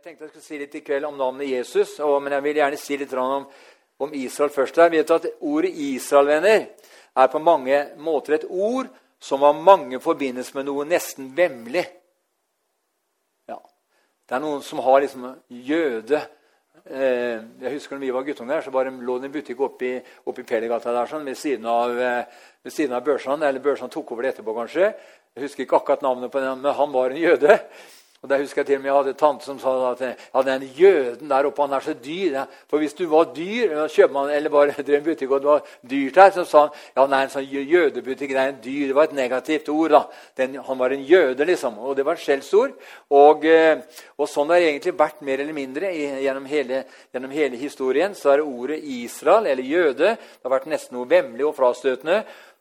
Jeg tenkte jeg skulle si litt i kveld om navnet Jesus, og, men jeg vil gjerne si litt om, om Israel først. Jeg vet at Ordet Israel-venner er på mange måter et ord som av mange forbindes med noe nesten vemmelig. Ja. Det er noen som har liksom jøde eh, Jeg husker når vi var guttunger, så bare lå det en butikk oppi, oppi Pelegata der, sånn, ved siden av, eh, ved av børsene. Eller børsene tok over det etterpå, kanskje. Jeg husker ikke akkurat navnet på den, men han var en jøde. Og der husker Jeg til og med jeg hadde en tante som sa at ja, den jøden der oppe han er så dyr. For hvis du var dyr, kjøpmann, eller bare drev en butikk og det var dyrt her, så sa han ja, nei, en sånn jødebutikk det er en dyr. Det var et negativt ord. da. Den, han var en jøde, liksom. Og det var et skjellsord. Og, eh, og, sånn har det egentlig vært mer eller mindre gjennom hele, gjennom hele historien. Så er ordet Israel, eller jøde, det har vært nesten noe vemmelig og frastøtende.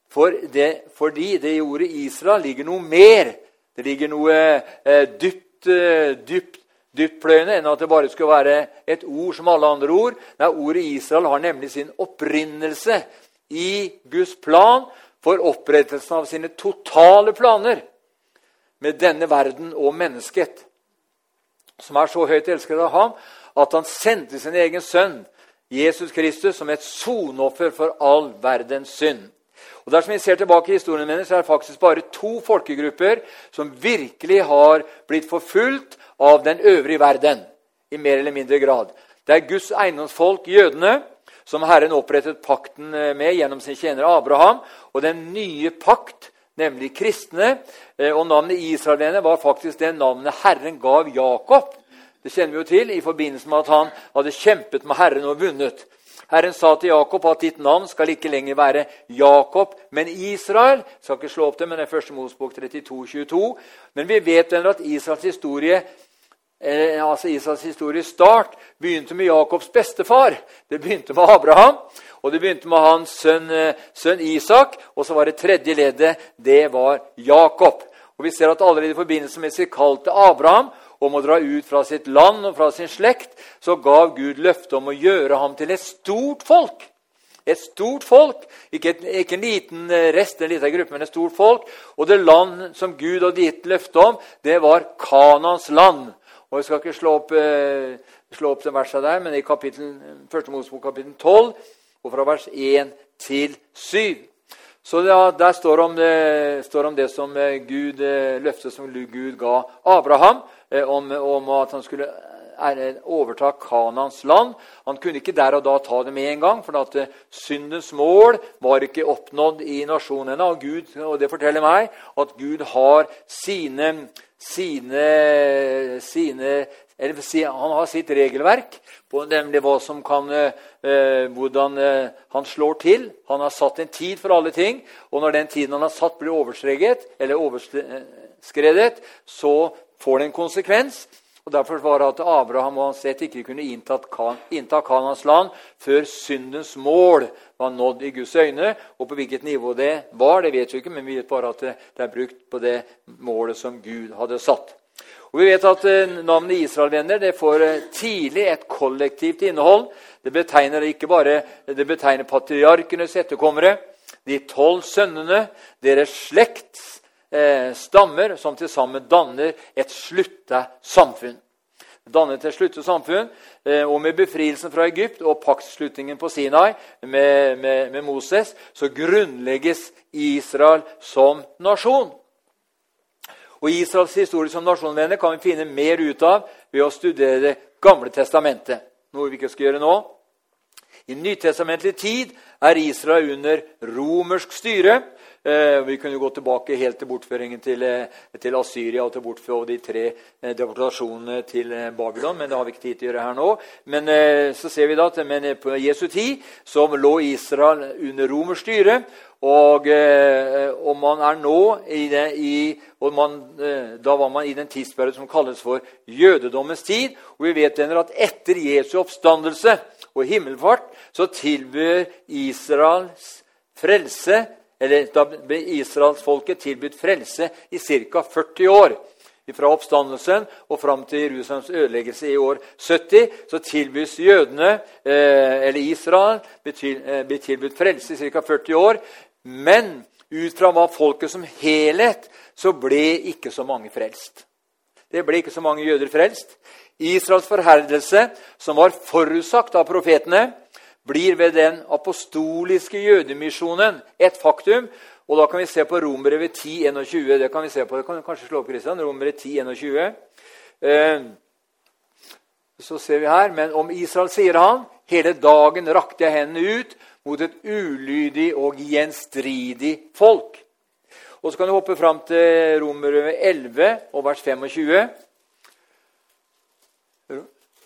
For det, fordi det i ordet Israel ligger noe mer. Det ligger noe eh, dypt uh, dypt, dyptpløyende enn at det bare skulle være et ord som alle andre ord. Nei, Ordet Israel har nemlig sin opprinnelse i Guds plan for opprettelsen av sine totale planer med denne verden og mennesket, som er så høyt elsket av ham at han sendte sin egen sønn, Jesus Kristus, som et sonoffer for all verdens synd. Og Dersom vi ser tilbake i historien min, så er det faktisk bare to folkegrupper som virkelig har blitt forfulgt av den øvrige verden i mer eller mindre grad. Det er Guds eiendomsfolk, jødene, som Herren opprettet pakten med gjennom sin tjener Abraham, og den nye pakt, nemlig kristne. Eh, og navnet Israelene var faktisk det navnet Herren gav Jakob. Det kjenner vi jo til i forbindelse med at han hadde kjempet med Herren og vunnet. Herren sa til Jakob at ditt navn skal ikke lenger være Jakob, men Israel. Jeg skal ikke slå opp det, men det er første Mosebok 32, 22. Men vi vet at Israels historie eh, altså Israels historie start begynte med Jakobs bestefar. Det begynte med Abraham, og det begynte med hans sønn, eh, sønn Isak. Og så var det tredje leddet, det var Jakob. Og Vi ser at allerede i forbindelse med sitt kall til Abraham om å dra ut fra sitt land og fra sin slekt, så gav Gud løfte om å gjøre ham til et stort folk. Et stort folk, ikke, et, ikke en liten eh, rest, en liten gruppe, men et stort folk. Og det land som Gud hadde gitt løfte om, det var Kanans land. Og Jeg skal ikke slå opp, eh, slå opp den verset der, men i kapittel, 1. Mosebok kapittel 12, og fra vers 1 til 7. Så det, Der står om det, står om det som eh, Gud, løftet som Gud ga Abraham. Eh, om, om at han skulle eh, overta Kanans land. Han kunne ikke der og da ta det med en gang, for at eh, syndens mål var ikke oppnådd i nasjonene. Og, og det forteller meg at Gud har sine, sine, sine eller Han har sitt regelverk, på nemlig hva som kan, hvordan han slår til. Han har satt en tid for alle ting, og når den tiden han har satt, blir overskredet, eller overskredet, så får det en konsekvens. og Derfor var det at Abraham og hans ett ikke kunne innta Kanans land før syndens mål var nådd i Guds øyne. Og på hvilket nivå det var, det vet vi ikke, men vi vet bare at det, det er brukt på det målet som Gud hadde satt. Og Vi vet at eh, navnet Israelvenner det får eh, tidlig et kollektivt innhold. Det betegner ikke bare det betegner patriarkenes etterkommere, de tolv sønnene, deres slekt, eh, stammer som til sammen danner et slutta samfunn. Dannet et sluttet samfunn, eh, og Med befrielsen fra Egypt og paktslutningen på Sinai med, med, med Moses så grunnlegges Israel som nasjon. Og Israels historie som nasjonvenner kan vi finne mer ut av ved å studere Det gamle testamentet, noe vi ikke skal gjøre nå. I nytestamentlig tid er Israel under romersk styre. Eh, vi kunne gå tilbake helt til bortføringen til, eh, til Asyria og til bortføring de tre eh, deportasjonene til Babylon, men det har vi ikke tid til å gjøre her nå. Men så ser vi da at men på Jesu tid så lå Israel under romersk styre. Og, og, man er nå i, det, i man, Da var man i den tidsperioden som kalles for jødedommens tid. Og vi vet at etter Jesu oppstandelse og himmelfart så tilbyr Israels frelse eller Da ble israelsfolket tilbudt frelse i ca. 40 år. Fra oppstandelsen og fram til Jerusalems ødeleggelse i år 70 så tilbys jødene, eh, eller Israel, eh, blir tilbudt frelse i ca. 40 år. Men ut fra hva folket som helhet så ble ikke så mange frelst. Det ble ikke så mange jøder frelst. Israels forherdelse, som var forutsagt av profetene, blir ved den apostoliske jødemisjonen et faktum. Og da kan vi se på Romerbrevet 10.21. Det kan vi se på, det kan du kanskje slå opp, Kristian. Romerbrevet 10.21. Eh, så ser vi her, Men om Israel sier han, hele dagen rakte jeg hendene ut mot et ulydig og gjenstridig folk. Og Så kan du hoppe fram til Romerbrevet 11 og vers 25.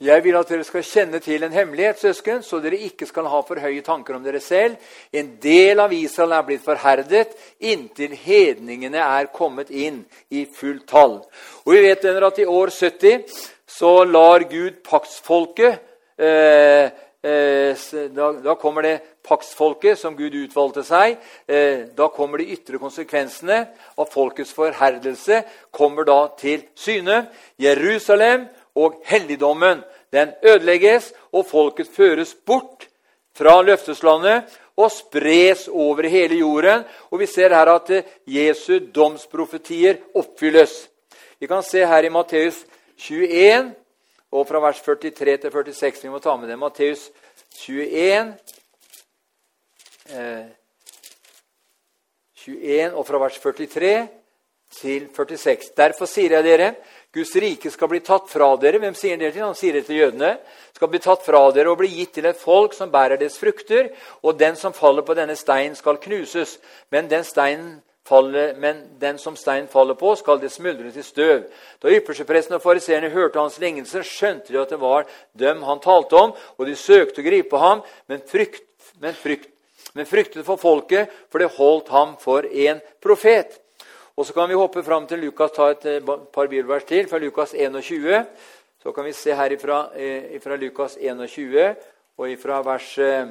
Jeg vil at dere skal kjenne til en hemmelighet, søsken, så dere ikke skal ha for høye tanker om dere selv. En del av Israel er blitt forherdet inntil hedningene er kommet inn i fullt tall. Og vi vet at i år 70 så lar Gud paktsfolket eh, eh, da, da, kommer det paktsfolket som Gud utvalgte seg. Eh, da kommer de ytre konsekvensene av folkets forherdelse kommer da til syne. Jerusalem og helligdommen den ødelegges, og folket føres bort fra løfteslandet og spres over hele jorden. Og vi ser her at eh, Jesu domsprofetier oppfylles. Vi kan se her i Matteus 21, og fra vers 43 til 46. Vi må ta med det. Matteus 21, eh, 21 og fra vers 43 til 46. Derfor sier jeg dere Guds rike skal bli tatt fra dere. Hvem sier det til? Han sier det til jødene. Skal bli tatt fra dere og bli gitt til et folk som bærer dets frukter. Og den som faller på denne steinen, skal knuses. Men den, faller, men den som steinen faller på, skal det smuldre til støv. Da ypperstepresten og fariseerne hørte hans lignelse, skjønte de at det var dem han talte om, og de søkte å gripe ham, men, frykt, men, frykt, men fryktet for folket, for det holdt ham for en profet. Og Så kan vi hoppe fram til Lukas, ta et eh, par bibelvers til, fra Lukas 21. Så kan vi se her ifra, eh, Lukas 21 og ifra vers, eh,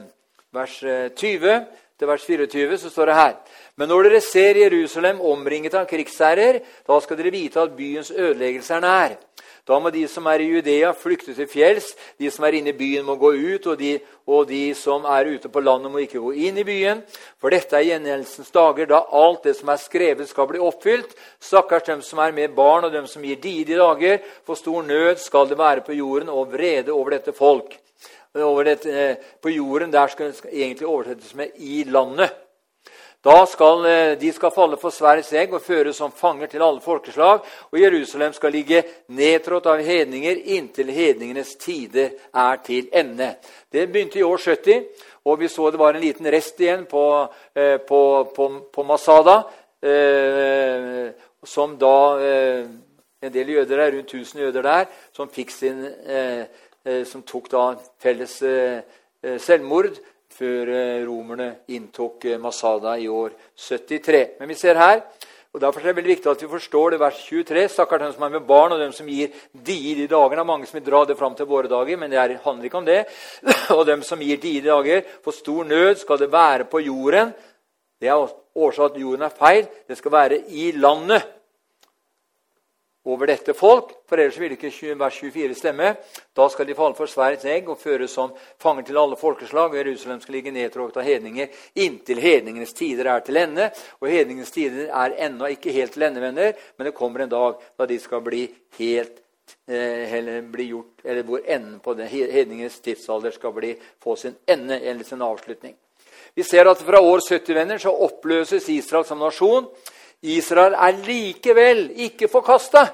vers 20 til vers 24 så står det her Men når dere ser Jerusalem omringet av krigsherrer, da skal dere vite at byens ødeleggelse er nær. Da må de som er i Judea, flykte til fjells. De som er inne i byen, må gå ut, og de, og de som er ute på landet, må ikke gå inn i byen. For dette er gjengjeldelsens dager, da alt det som er skrevet, skal bli oppfylt. Stakkars dem som er med barn, og dem som gir didige dager. For stor nød skal det være på jorden, og vrede over dette folk. Over dette, eh, på jorden der skal det egentlig oversettes med 'i landet'. Da skal eh, de skal falle for sverdets egg og føres som fanger til alle folkeslag. Og Jerusalem skal ligge nedtrådt av hedninger inntil hedningenes tider er til ende. Det begynte i år 70, og vi så det var en liten rest igjen på, eh, på, på, på Masada. Eh, som da En del jøder der, rundt 1000 jøder der, som, sin, som tok da felles selvmord før eh, romerne inntok eh, Masada i år 73. Men vi ser her, og Derfor er det veldig viktig at vi forstår det vers 23. Stakkars dem som er med barn, og dem som gir i de dagene. Det er mange som vil dra det fram til våre dager, men det handler ikke om det. Og dem som gir i de dager. For stor nød skal det være på jorden. Det er årsak at jorden er feil. Det skal være i landet over dette folk, for ellers vil ikke vers 24 stemme. Da skal de falle for sverdets egg og føres som fanger til alle folkeslag, og Jerusalem skal ligge nedtråkket av hedninger inntil hedningenes tider er til ende. Og hedningenes tider er ennå ikke helt til ende, venner, men det kommer en dag da de skal bli helt eller bli gjort, eller hvor enden på den hedningens tidsalder skal bli, få sin ende eller sin avslutning. Vi ser at fra år 70 venner så oppløses Israel som nasjon. Israel er likevel ikke forkasta.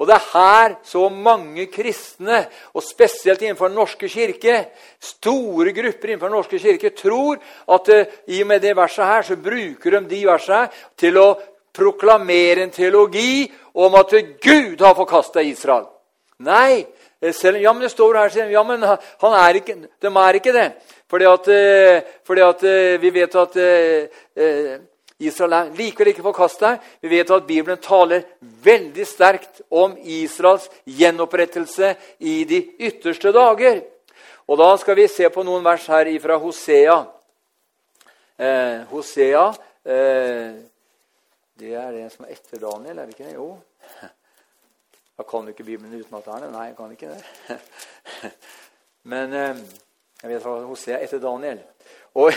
Og det er her så mange kristne, og spesielt innenfor Den norske kirke, store grupper innenfor Den norske kirke, tror at uh, i og med det verset her, så bruker de de versene til å proklamere en teologi om at Gud har forkasta Israel. Nei, eh, selv, ja, men det står her, ja, men han er ikke, de er ikke det. Fordi at, uh, fordi at vi vet at Israel er likevel ikke forkasta. Vi vet at Bibelen taler veldig sterkt om Israels gjenopprettelse i de ytterste dager. Og Da skal vi se på noen vers her fra Hosea. Eh, Hosea eh, Det er det som er etter Daniel, er det ikke det? Jo. Da kan jo ikke Bibelen utenat her. Nei, jeg kan ikke det. Men eh, jeg vet hva Hosea etter Daniel. Og,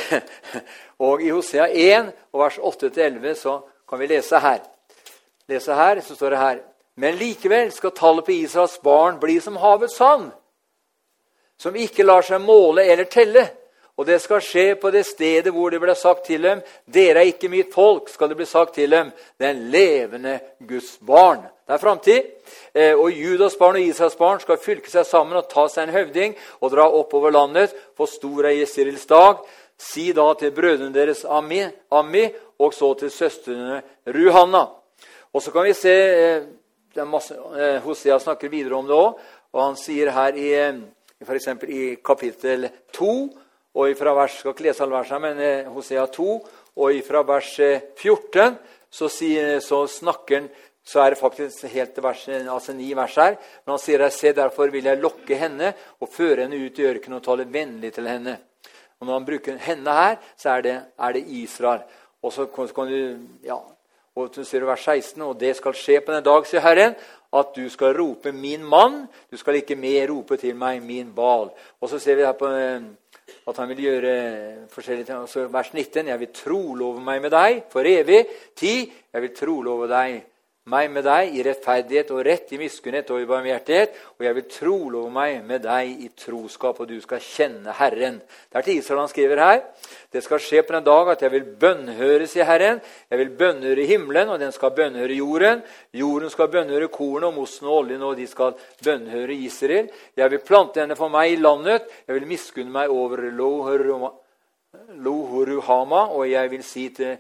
og i Hosea 1, vers 8-11, så kan vi lese her. Lese her, så står det her Men likevel skal tallet på Israels barn bli som havets sand, som ikke lar seg måle eller telle. Og det skal skje på det stedet hvor det ble sagt til dem, 'Dere er ikke mitt folk', skal det bli sagt til dem, 'den levende Guds barn'. Det er framtid. Eh, og Judas barn og Israels barn skal fylke seg sammen og ta seg en høvding og dra oppover landet for stor er Israels dag. Si da til brødrene deres Ami, Ami og så til søstrene Ruhanna. Og så kan vi se eh, det er masse, eh, Hosea snakker videre om det òg. Og han sier her i, f.eks. i kapittel 2 og ifra vers, skal ikke lese alle versene, men eh, Hosea 2, og ifra vers 14 eh, så, sier, så snakker han så er det faktisk helt vers, altså ni vers her. Men han sier se derfor vil jeg lokke henne og føre henne ut i ørkenen og tale vennlig til henne. Og Når han bruker henne her, så er det, er det Israel. Og så kan du, ja, og så sier du vers 16, og det skal skje på den dag, sier Herren, at du skal rope 'min mann'. Du skal ikke mer rope til meg 'min bal'. Og så ser vi her på eh, at han vil gjøre forskjellige ting. Altså, vers 19.: Jeg vil trolove meg med deg for evig tid. Jeg vil trolove deg meg med deg i rettferdighet og rett, i miskunnhet og i barmhjertighet. Og jeg vil trolove meg med deg i troskap, og du skal kjenne Herren. Det er til Israel han skriver her. Det skal skje på den dag at jeg vil bønnhøres i Herren. Jeg vil bønnhøre himmelen, og den skal bønnhøre jorden. Jorden skal bønnhøre kornet og mosten og oljen, og de skal bønnhøre Israel. Jeg vil plante henne for meg i landet. Jeg vil miskunne meg over Lohoruhama, og jeg vil si til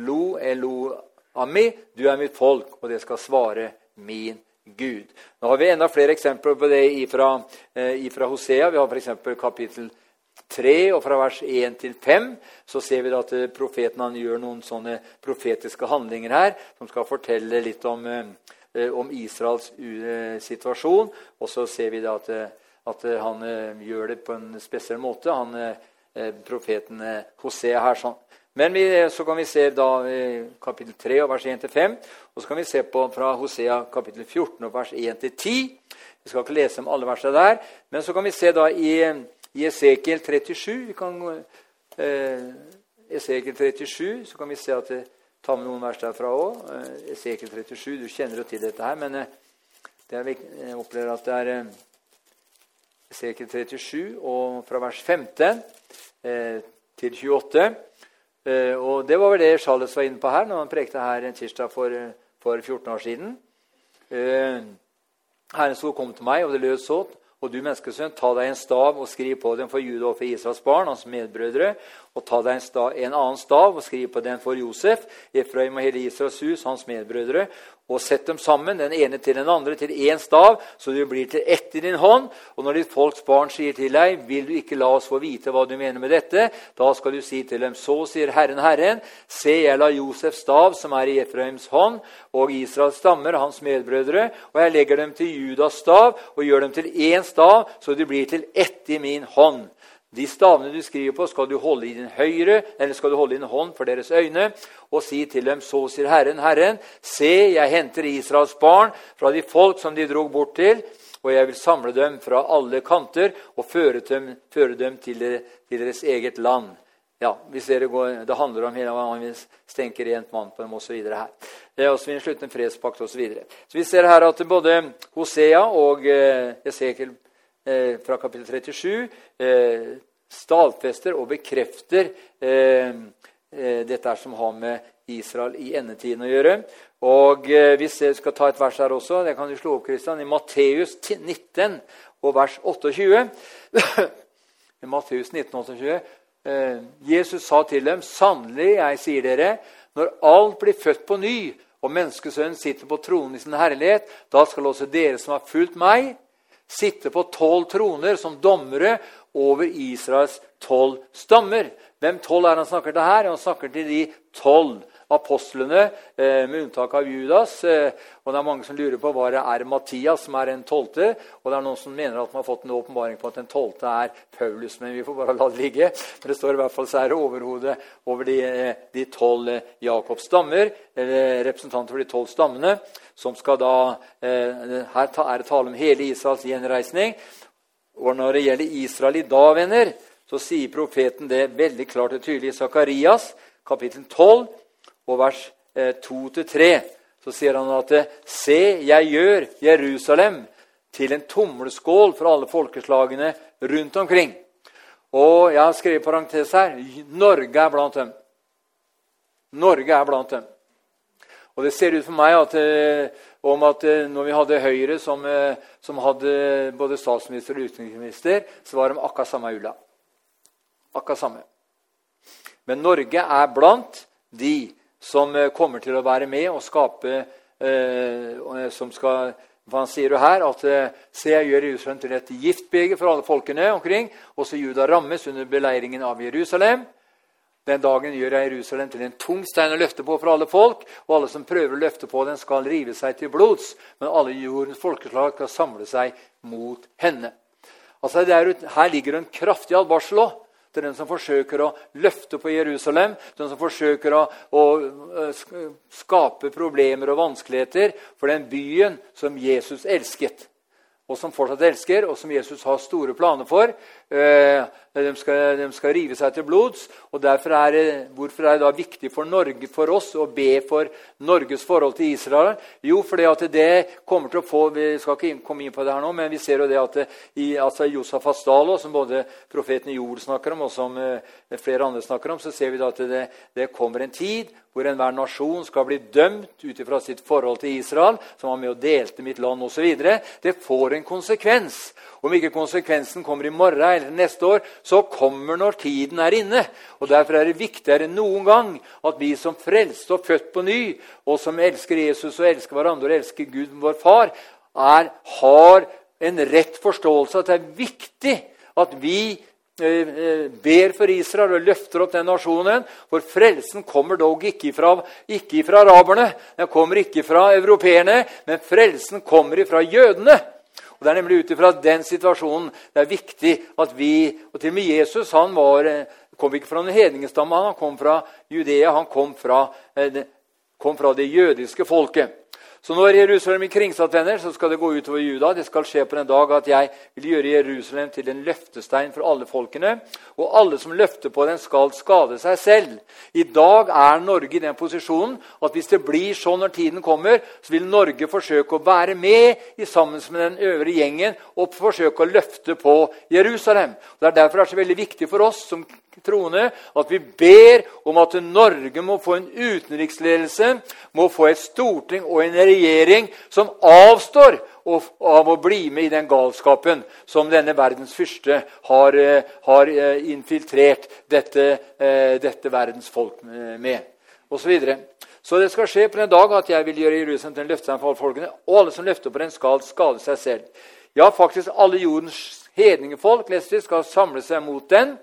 Lo Elo Ami, du er mitt folk, og det skal svare min Gud. Nå har vi enda flere eksempler på det ifra, eh, ifra Hosea. Vi har f.eks. kapittel 3, og fra vers 1 til 5 så ser vi at eh, profeten han gjør noen sånne profetiske handlinger her som skal fortelle litt om, eh, om Israels situasjon. Og så ser vi at, at, han gjør det på en spesiell måte. Han, profeten Hosea her sånn. Men vi, så kan vi se da kapittel 3 vers 1-5. Og så kan vi se på fra Hosea kapittel 14 og vers 1-10. Vi skal ikke lese om alle versene der. Men så kan vi se da i, i Esekiel 37 vi kan, eh, Esekiel 37, så kan vi se at det tar med noen vers derfra òg. Eh, Esekiel 37, du kjenner jo til dette her, men eh, det er, jeg opplever at det er eh, Esekiel 37 og fra vers 15 eh, til 28. Eh, og Det var vel det Charles var inne på her når han prekte her en tirsdag for, for 14 år siden. Herren Herrens ord kom til meg, og det lød så. Og du, menneskesønn, ta deg en stav og skriv på den for Juda og for Israels barn, hans medbrødre. Og ta deg en, stav, en annen stav og skriv på den for Josef, Efraim og hele Israels hus, hans medbrødre og sett dem sammen, den ene til den andre, til én stav, så du blir til ett i din hånd. Og når ditt folks barn sier til deg, 'Vil du ikke la oss få vite hva du mener med dette?' Da skal du si til dem, 'Så sier Herren Herren, se, jeg la Josefs stav, som er i Efraims hånd, og Israels stammer, hans medbrødre, og jeg legger dem til Judas stav, og gjør dem til én stav, så de blir til ett i min hånd.' De stavene du skriver på, skal du holde i din høyre, eller skal du holde i din hånd for deres øyne, og si til dem, så sier Herren, Herren, se, jeg henter Israels barn fra de folk som de drog bort til, og jeg vil samle dem fra alle kanter og føre dem, føre dem til, til, deres eget land. Ja, hvis dere går, det handler om hele man stenker rent mann på dem osv. her. Det er også vi slutte en fredspakt osv. Så, videre. så vi ser her at både Hosea og eh, Eh, fra kapittel 37 eh, stadfester og bekrefter eh, dette som har med Israel i endetiden å gjøre. Og jeg skal ta et vers her også, det kan du slå opp, Kristian, i Matteus 19 og vers 28. I Matteus 19, 28 Jesus sa til dem, 'Sannelig, jeg sier dere, når alt blir født på ny' og menneskesønnen sitter på tronen i sin herlighet, da skal også dere som har fulgt meg, sitte på tolv troner som dommere over Israels tolv stammer. Hvem tolv er han snakker til her? Han snakker til de tolv apostlene, eh, med unntak av Judas. Eh, og det er mange som lurer på hva det er Mattias som er den tolvte. Og det er noen som mener at man har fått en åpenbaring på at den tolvte er Paulus. Men vi får bare la det ligge. Men det står i hvert fall så er det overhodet over de tolv eh, Jakobs stammer, eller representanter for de tolv stammene, som skal da Her er det tale om hele Israels gjenreisning. Og når det gjelder Israel i dag, venner, så sier profeten det veldig klart og tydelig i Sakarias kapittel 12 og vers 2-3. Eh, så sier han at Se, jeg gjør Jerusalem til en tommelskål for alle folkeslagene rundt omkring. Og jeg har skrevet parentes her Norge er blant dem. Norge er blant dem. Og det ser ut for meg at, eh, om at eh, når vi hadde Høyre som, eh, som hadde både statsminister og utenriksminister, så var de akkurat samme ulla. Akkurat samme. Men Norge er blant de som kommer til å være med og skape eh, Som skal han sier jo her at se, jeg gjør Jerusalem til et giftbeger for alle folkene omkring. Også Juda rammes under beleiringen av Jerusalem. Den dagen gjør jeg Jerusalem til en tung stein å løfte på for alle folk, og alle som prøver å løfte på den, skal rive seg til blods, men alle jordens folkeslag skal samle seg mot henne. Altså, er, her ligger det en kraftig advarsel òg til den som forsøker å løfte på Jerusalem, den som forsøker å, å, skape problemer og vanskeligheter for den byen som Jesus elsket og som fortsatt elsker, og som Jesus har store planer for. Eh, de skal, de skal rive seg til blods. og derfor er det, Hvorfor er det da viktig for Norge, for oss å be for Norges forhold til Israel? Jo, fordi at det kommer til å få Vi skal ikke komme inn på det her nå, men vi ser jo det at i altså Josafat Dalo, som både profeten Jord snakker om, og som eh, flere andre snakker om, så ser vi da at det, det kommer en tid hvor enhver nasjon skal bli dømt ut fra sitt forhold til Israel, som var med og delte mitt land osv. Det får en konsekvens. Om ikke konsekvensen kommer i morgen neste år, så kommer når tiden er inne. Og Derfor er det viktigere enn noen gang at vi som frelste og født på ny, og som elsker Jesus og elsker hverandre og elsker Gud, vår far, er, har en rett forståelse at det er viktig at vi Eh, eh, ber for Israel og løfter opp den nasjonen. For frelsen kommer dog ikke fra, ikke fra araberne, den kommer ikke fra europeerne, men frelsen kommer fra jødene. Og Det er nemlig ut ifra den situasjonen det er viktig at vi Og til og med Jesus han var, eh, kom ikke fra noen hedningestamme, han kom fra Judea. Han kom fra, kom fra det jødiske folket. Så når Jerusalem er kringsatt, venner, så skal det gå utover Juda. Det skal skje på den dag at jeg vil gjøre Jerusalem til en løftestein for alle folkene. Og alle som løfter på den, skal skade seg selv. I dag er Norge i den posisjonen at hvis det blir sånn når tiden kommer, så vil Norge forsøke å være med i sammen med den øvre gjengen og forsøke å løfte på Jerusalem. Det er derfor det er så veldig viktig for oss som troende at vi ber om at Norge må få en utenriksledelse, må få et storting og en regjering som avstår av å bli med i den galskapen som denne verdens fyrste har, eh, har eh, infiltrert dette, eh, dette verdens folk med. Og så, videre. så det skal skje på den dag at jeg vil gjøre Jerusalem til en løftestein for folkene. Og alle som løfter på den, skal skade seg selv. Ja, faktisk alle jordens hedningefolk skal samle seg mot den.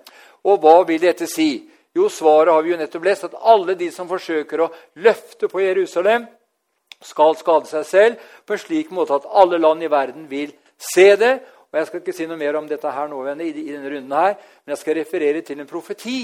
Og hva vil dette si? Jo, svaret har vi jo nettopp lest, at alle de som forsøker å løfte på Jerusalem, skal skade seg selv på en slik måte at alle land i verden vil se det. Og Jeg skal ikke si noe mer om dette her nå, venner, i denne runden her, men jeg skal referere til en profeti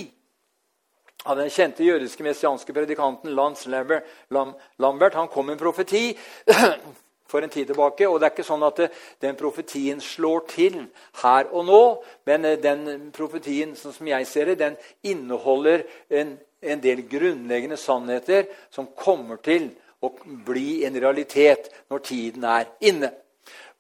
av den kjente jødiske messianske predikanten Lance Lambert. Han kom med en profeti for en tid tilbake. Og det er ikke sånn at den profetien slår til her og nå. Men eh, den profetien sånn som jeg ser det, den inneholder en, en del grunnleggende sannheter som kommer til å bli en realitet når tiden er inne.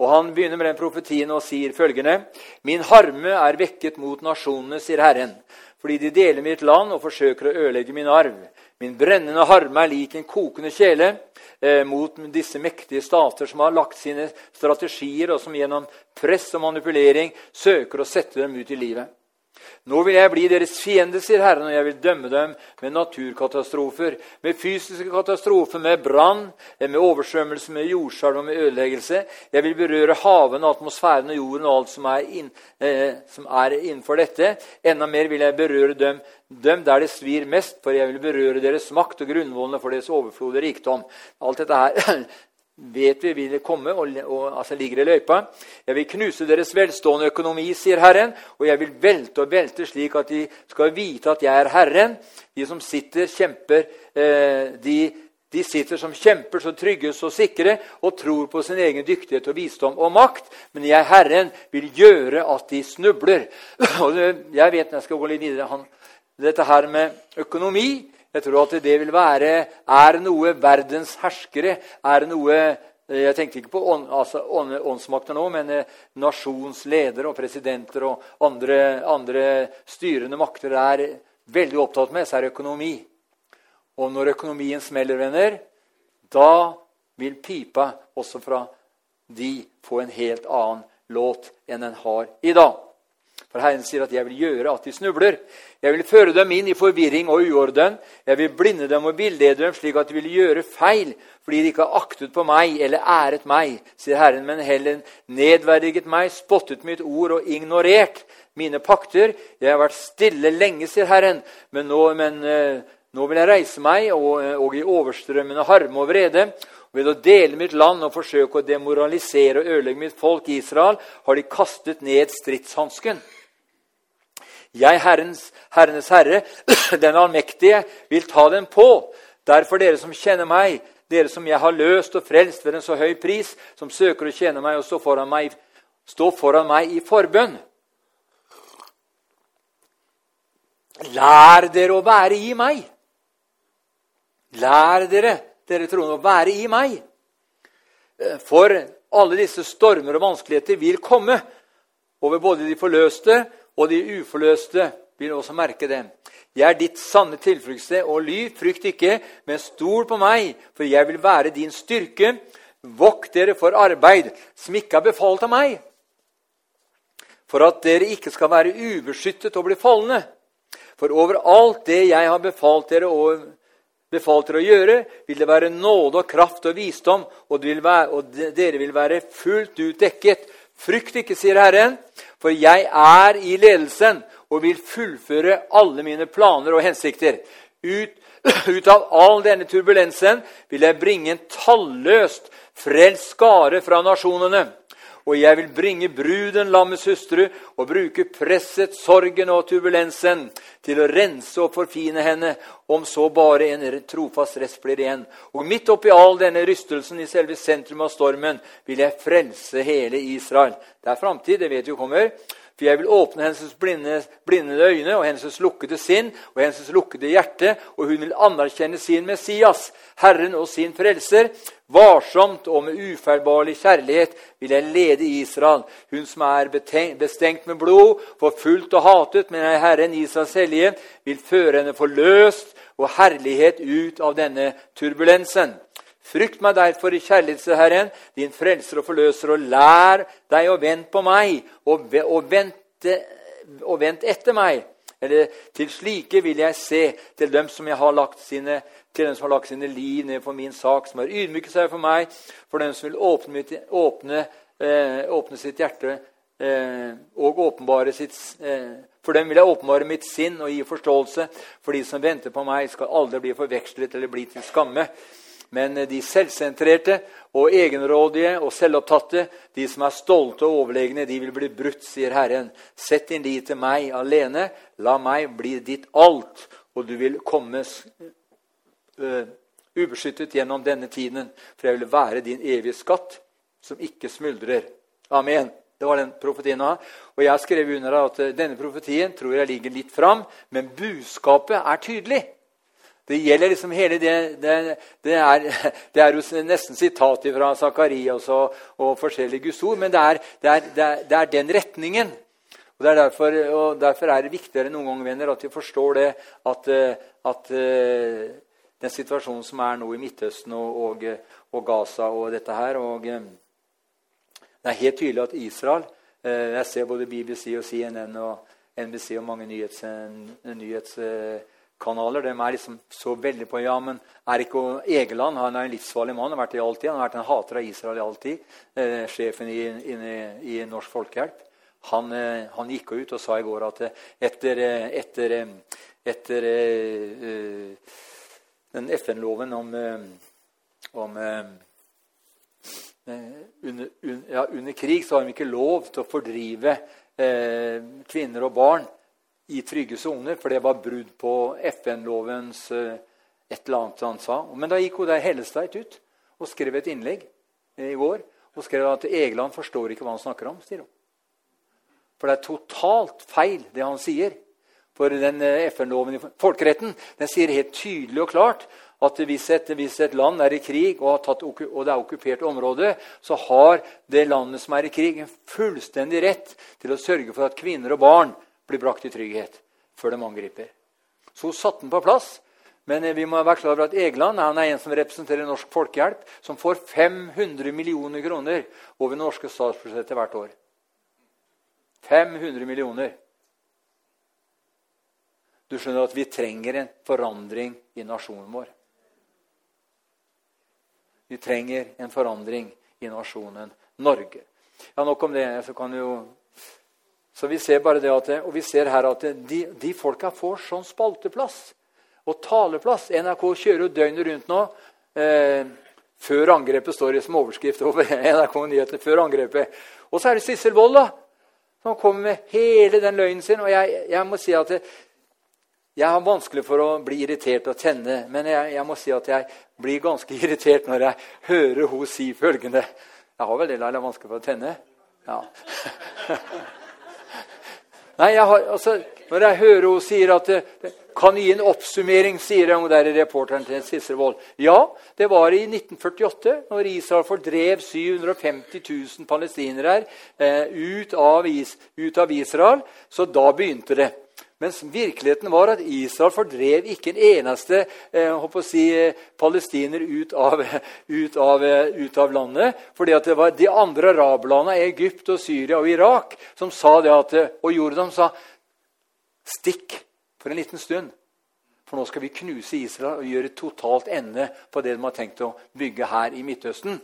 Og Han begynner med den profetien og sier følgende.: Min harme er vekket mot nasjonene, sier Herren, fordi de deler mitt land og forsøker å ødelegge min arv. Min brennende harme er lik en kokende kjele eh, mot disse mektige stater som har lagt sine strategier, og som gjennom press og manipulering søker å sette dem ut i livet. Nå vil jeg bli deres fiende, sier Herren, og jeg vil dømme dem med naturkatastrofer, med fysiske katastrofer, med brann, med oversvømmelse, med jordskjelv og med ødeleggelse. Jeg vil berøre havene, atmosfæren og jorden og alt som er, inn, eh, som er innenfor dette. Enda mer vil jeg berøre dem, dem der det svir mest, for jeg vil berøre deres makt og grunnvollene for deres overflod og rikdom. Alt dette her vet vi vil komme og, og altså ligger i løypa. Jeg vil knuse deres velstående økonomi, sier Herren, og jeg vil velte og velte slik at de skal vite at jeg er Herren. De som sitter, kjemper, eh, de, de sitter som kjemper så trygge og sikre og tror på sin egen dyktighet og visdom og makt. Men jeg, Herren, vil gjøre at de snubler. Og jeg vet når jeg skal gå litt videre, han, dette her med økonomi Jeg tror at det vil være Er noe verdens herskere, er noe eh, jeg tenkte ikke på ånd, altså, åndsmakter nå, men eh, nasjonsledere og presidenter og andre, andre, styrende makter er veldig opptatt med, så er økonomi. Og når økonomien smeller, venner, da vil pipa også fra de få en helt annen låt enn den har i dag. For Herren sier at 'jeg vil gjøre at de snubler'. 'Jeg vil føre dem inn i forvirring og uorden'. 'Jeg vil blinde dem og villede dem slik at de vil gjøre feil' 'fordi de ikke har aktet på meg eller æret meg', sier Herren, men heller nedverdiget meg, spottet mitt ord og ignorert mine pakter. 'Jeg har vært stille lenge', sier Herren, men nå, men, uh, nå vil jeg reise meg og, og i overstrømmende harme og vrede ved å dele mitt land og forsøke å demoralisere og ødelegge mitt folk Israel, har de kastet ned stridshansken. Jeg, Herrens, Herrenes Herre, den allmektige, vil ta den på. Derfor, dere som kjenner meg, dere som jeg har løst og frelst ved en så høy pris, som søker å tjene meg og stå foran meg, stå foran meg i forbønn. Lær dere å være i meg. Lær dere dere troende, å være i meg. Eh, for alle disse stormer og vanskeligheter vil komme over både de forløste og de uforløste. vil også merke det. Jeg er ditt sanne tilfluktssted, og ly, frykt ikke, men stol på meg, for jeg vil være din styrke. Vokt dere for arbeid som ikke er befalt av meg, for at dere ikke skal være ubeskyttet og bli falne. For over alt det jeg har befalt dere befalt dere å gjøre, vil det være nåde og kraft og visdom, og, være, og dere vil være fullt ut dekket. Frykt ikke, sier Herren, for jeg er i ledelsen og vil fullføre alle mine planer og hensikter. Ut, ut av all denne turbulensen vil jeg bringe en talløst frelst skare fra nasjonene. Og jeg vil bringe bruden, lammets hustru, og bruke presset, sorgen og turbulensen til å rense og forfine henne, om så bare en trofast rest blir igjen. Og midt oppi all denne rystelsen i selve sentrum av stormen vil jeg frelse hele Israel. Det er framtid, det vet vi kommer. For jeg vil åpne hennes blinde, blindede øyne og hennes lukkede sinn og hennes lukkede hjerte, og hun vil anerkjenne sin Messias, Herren og sin frelser. Varsomt og med ufeilbarlig kjærlighet vil jeg lede Israel, hun som er bestengt med blod, forfulgt og hatet, men Herren Israels hellige, vil føre henne forløst og herlighet ut av denne turbulensen. Frykt meg derfor i kjærlighet Herren, din frelser og forløser, og lær deg å vente på meg, og, og, vente, og vent etter meg. Eller til slike vil jeg se, til dem som har lagt sine, til dem som har lagt sine liv ned for min sak, som har ydmyket seg for meg, for dem som vil åpne, åpne, eh, åpne sitt hjerte eh, og åpenbare sitt eh, For dem vil jeg åpenbare mitt sinn og gi forståelse. For de som venter på meg, skal aldri bli forvekslet eller bli til skamme. Men de selvsentrerte og egenrådige og selvopptatte, de som er stolte og overlegne, de vil bli brutt, sier Herren. Sett din lit til meg alene. La meg bli ditt alt, og du vil komme uh, ubeskyttet gjennom denne tiden, for jeg vil være din evige skatt, som ikke smuldrer. Amen. Det var den profetien han Og jeg har skrevet under at denne profetien tror jeg ligger litt fram, men budskapet er tydelig. Det gjelder liksom hele det Det, det, er, det er, jo nesten sitat fra Zakarias og, og, forskjellige Guds ord, men det er, det er, den retningen. Og, derfor, og derfor, er det viktigere noen ganger venner, at vi forstår det at, at den situasjonen som er nå i Midtøsten og, og, og Gaza og dette her og Det er helt tydelig at Israel Jeg ser både BBC og CNN og NBC og mange nyhets, nyhets kanaler. De er liksom så veldig på ja, men er ikke Egeland han er en livsfarlig mann. Han har vært det i all. Han har vært en hater av Israel i all tid. Eh, sjefen i, i, i, Norsk Folkehjelp. Han, eh, han, gikk ut og sa i går at eh, etter, eh, etter, eh, etter eh, den FN-loven om, om under, un, ja, under, krig så har de ikke lov til å fordrive kvinner og barn i trygge soner, for det var brudd på FN-lovens eh, et eller annet han sa. Men da gikk hun der Hellestveit ut og skrev et innlegg i går og skrev at Egeland forstår ikke hva han snakker om. sier hun. For det er totalt feil, det han sier. For den eh, FN-loven i folkeretten den sier helt tydelig og klart at hvis et, hvis et land er i krig og, tatt, og, det er okkupert område, så har det landet som er i krig, en fullstendig rett til å sørge for at kvinner og barn blir brakt i trygghet før de angriper. Så hun satte den på plass. Men eh, vi må være klar over at Egeland han er en som representerer Norsk Folkehjelp, som får 500 millioner kroner over det norske statsbudsjettet hvert år. 500 millioner. Du skjønner at vi trenger en forandring i nasjonen vår. Vi trenger en forandring i nasjonen Norge. Ja, Nok om det. Så, kan jo, så vi ser bare det at, og vi ser her at de, de folka får sånn spalteplass og taleplass. NRK kjører jo døgnet rundt nå. Eh, før angrepet står det som overskrift over NRK Nyheter. før angrepet. Og så er det Sissel Wold, da, som kommer med hele den løgnen sin. Og jeg, jeg må si at det, jeg har vanskelig for å bli irritert og tenne, men jeg, jeg, må si at jeg blir ganske irritert når jeg hører hun si følgende Jeg har vel det, Laila, vanskelig for å tenne? Ja. Nei, jeg har, altså, Når jeg hører hun sier at Kan gi en oppsummering, sier hun der reporteren til Sissel Wold. Ja, det var i 1948, når Israel fordrev 750 000 palestinere eh, ut, av is, ut av Israel. Så da begynte det. Mens virkeligheten var at Israel fordrev ikke en eneste eh, si, palestiner ut av, ut, av, ut av, landet. fordi det var de andre arablandene, Egypt, og Syria og Irak, som sa det at, og Jordan sa stikk for en liten stund. For nå skal vi knuse Israel og gjøre totalt ende på det de har tenkt å bygge her i Midtøsten.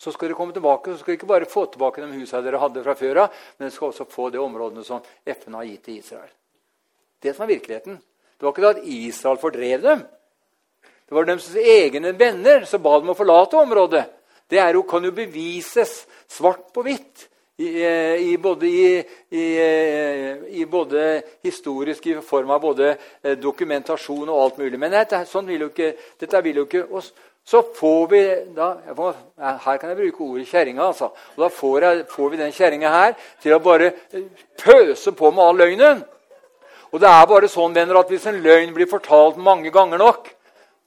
Så skal dere komme tilbake, så skal dere ikke bare få tilbake de husene dere hadde fra før av, men dere skal også få de områdene som FN har gitt til Israel det som er virkeligheten. Det var ikke det at Israel fordrev dem. Det var deres egne venner som ba dem å forlate området. Det jo, kan jo bevises svart på hvitt. I, eh, i, både, eh, i, både, historisk i form av både eh, dokumentasjon og alt mulig. Men dette, sånn vil jo ikke, dette vil jo ikke og Så får vi da, får, Her kan jeg bruke ordet kjerringa. Altså. Og da får, jeg, får vi den kjerringa her til å bare pøse på med all løgnen. Og det er bare sånn venner, at hvis en løgn blir fortalt mange ganger nok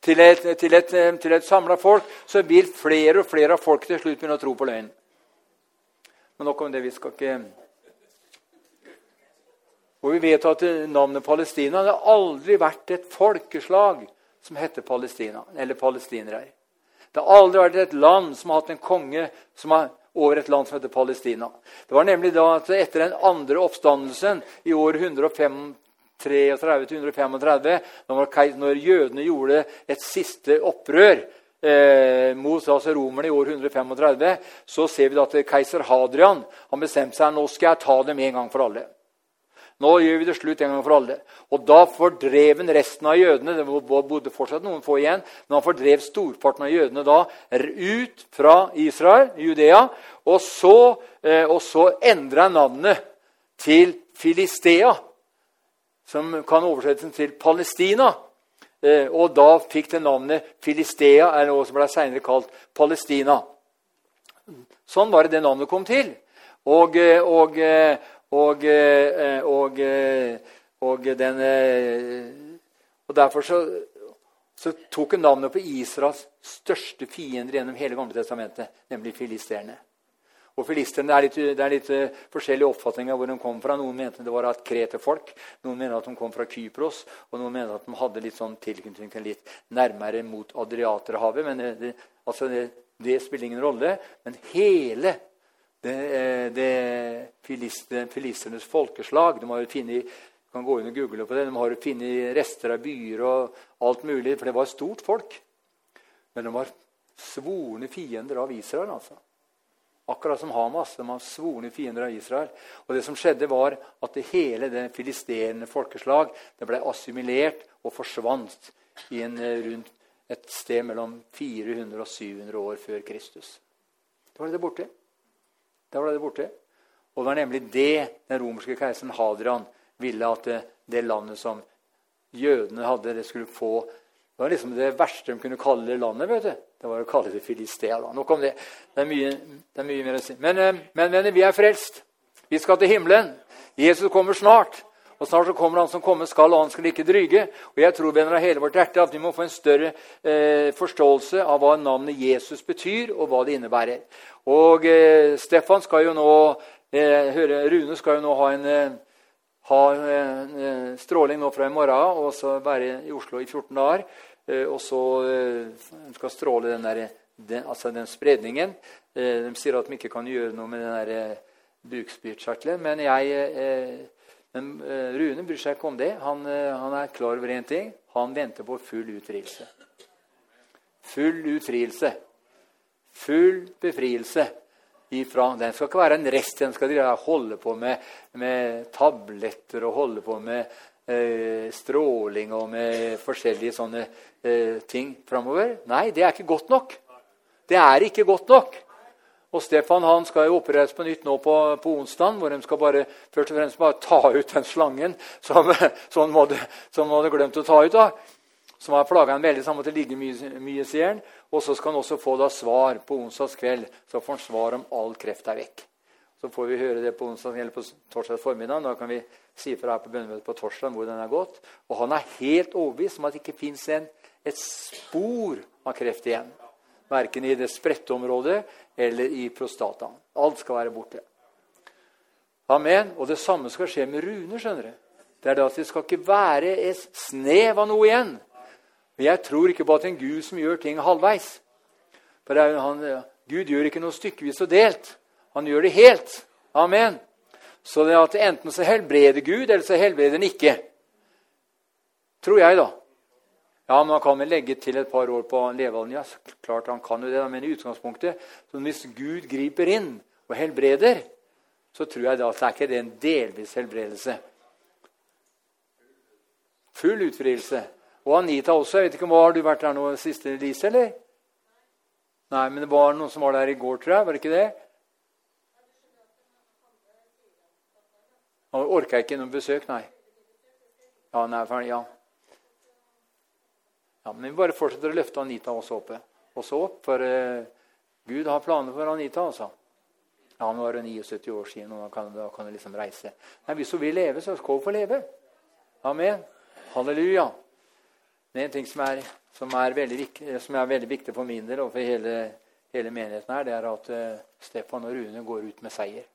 til et, til et, et samla folk, så vil flere og flere av folk til slutt begynne å tro på løgnen. Men nok om det. Vi skal ikke Og vi vet at navnet Palestina Det har aldri vært et folkeslag som heter Palestina, eller palestinere. Det har aldri vært et land som har hatt en konge som har over et land som heter Palestina. Det var nemlig da at etter den andre oppstandelsen i år 105, 33-135, når, når jødene gjorde et siste opprør eh, mot altså romerne i år 135, så ser vi at keiser Hadrian har bestemt seg nå skal jeg ta dem en gang for alle. Nå gjør vi det slutt en gang for alle. Og da fordrev han resten av jødene. Det bodde fortsatt noen få igjen, men han fordrev storparten av jødene da ut fra Israel, Judea. Og så, eh, og så endra han navnet til Filistea som kan oversettes til Palestina. Eh, og da fikk det navnet Filistea, er noe som ble senere kalt Palestina. Sånn var det det navnet kom til. Og, eh, og, eh, og, og, og den Og derfor så, så tok hun navnet på Israels største fiender gjennom hele Gamle testamentet, nemlig filisterene. Og filisterne, det er litt, det er litt uh, forskjellige oppfatninger av hvor de kom fra. Noen mente det var et kreterfolk, noen mente at de kom fra Kypros, og noen mente at de hadde litt sånn tilknytning til litt nærmere mot Adriaterhavet. Men det, altså det, det, spiller ingen rolle. Men hele det, eh, det filiste, filisternes folkeslag de har jo finnet, kan gå inn og google på det, de har funnet rester av byer og alt mulig, for det var et stort folk. Men de var svorne fiender av Israel. altså. Akkurat som Hamas. De var svorne fiender av Israel. Og det som skjedde var at det hele det filisterende folkeslag det ble assimilert og forsvant i en, eh, rundt et sted mellom 400 og 700 år før Kristus. Da var det borte. Da var det borte. Og det var nemlig det den romerske keiseren Hadrian ville at det, det landet som jødene hadde, det skulle få Det var liksom det verste de kunne kalle landet. vet du. Det var å kalle det Filistea. da. Nok om det. Det er mye, det er mye mer å si. Men, eh, men venner, vi er frelst. Vi skal til himmelen. Jesus kommer snart. Og snart så kommer han som kommer skal, og han skal ikke dryge. Og jeg tror venner av hele vårt hjerte at vi må få en større eh, forståelse av hva navnet Jesus betyr, og hva det innebærer. Og eh, Stefan skal jo nå eh, høre, Rune skal jo nå ha en, eh, ha eh, stråling nå fra i morgen og så være i Oslo i 14 dager. Eh, og så skal stråle den, der, den, altså den spredningen. de sier at de ikke kan gjøre noe med den bukspyttkjertelen, men men Rune bryr seg ikke om det. Han, han er klar over én ting. Han venter på full utfrielse. Full utfrielse. Full befrielse ifra Den skal ikke være en rest. Den skal holde på med, med tabletter og holde på med eh, stråling og med forskjellige sånne ting framover. Nei, det er ikke godt nok. Det er ikke godt nok. Og Stefan han skal jo opereres på nytt nå på, på onsdag, hvor de skal bare, først og fremst bare ta ut den slangen som, som, han hadde, glemt å ta ut. da, Som har plaga ham veldig, så han måtte ligge mye, mye sier han. Og så skal han også få da svar på onsdags kveld. Så får han svar om all kreft er vekk. Så får vi høre det på onsdag eller på torsdag formiddag. Da kan vi si fra her på bønnemøtet på torsdag hvor den er gått. Og han er helt overbevist om at det ikke fins et spor av kreft igjen. Verken i det spredte området eller i prostataen. Alt skal være borte. Amen. Og det samme skal skje med Rune. skjønner du. Det er det at det skal ikke være et snev av noe igjen. Men jeg tror ikke på at en Gud som gjør ting halvveis. For han, Gud gjør ikke noe stykkevis og delt. Han gjør det helt. Amen. Så det at enten så helbreder Gud, eller så helbreder han ikke. Tror jeg, da. Ja, men Han kan vel legge til et par år på levealderen. Ja, klart han kan jo det, men i utgangspunktet, så hvis Gud griper inn og helbreder, så tror jeg da at det er ikke det en delvis helbredelse. Full utfrielse. Og Anita også. jeg vet ikke, om Har du vært der nå siste, Lise, eller? Nei, men det var noen som var der i går, tror jeg. Var det ikke det? Nå orka jeg ikke noe besøk, nei. Ja, nei, for, ja. Ja, men vi bare fortsetter å løfte Anita også opp. Også opp for uh, Gud har planer for Anita. altså. Ja, nå er hun 79 år siden, og da kan, da kan hun liksom reise. Nei, Hvis hun vil leve, så skal hun få leve. Amen. Halleluja. Det er en ting som er, som er, veldig, som er veldig, viktig for min del og for hele, hele menigheten, her, det er at uh, Stefan og Rune går ut med seier.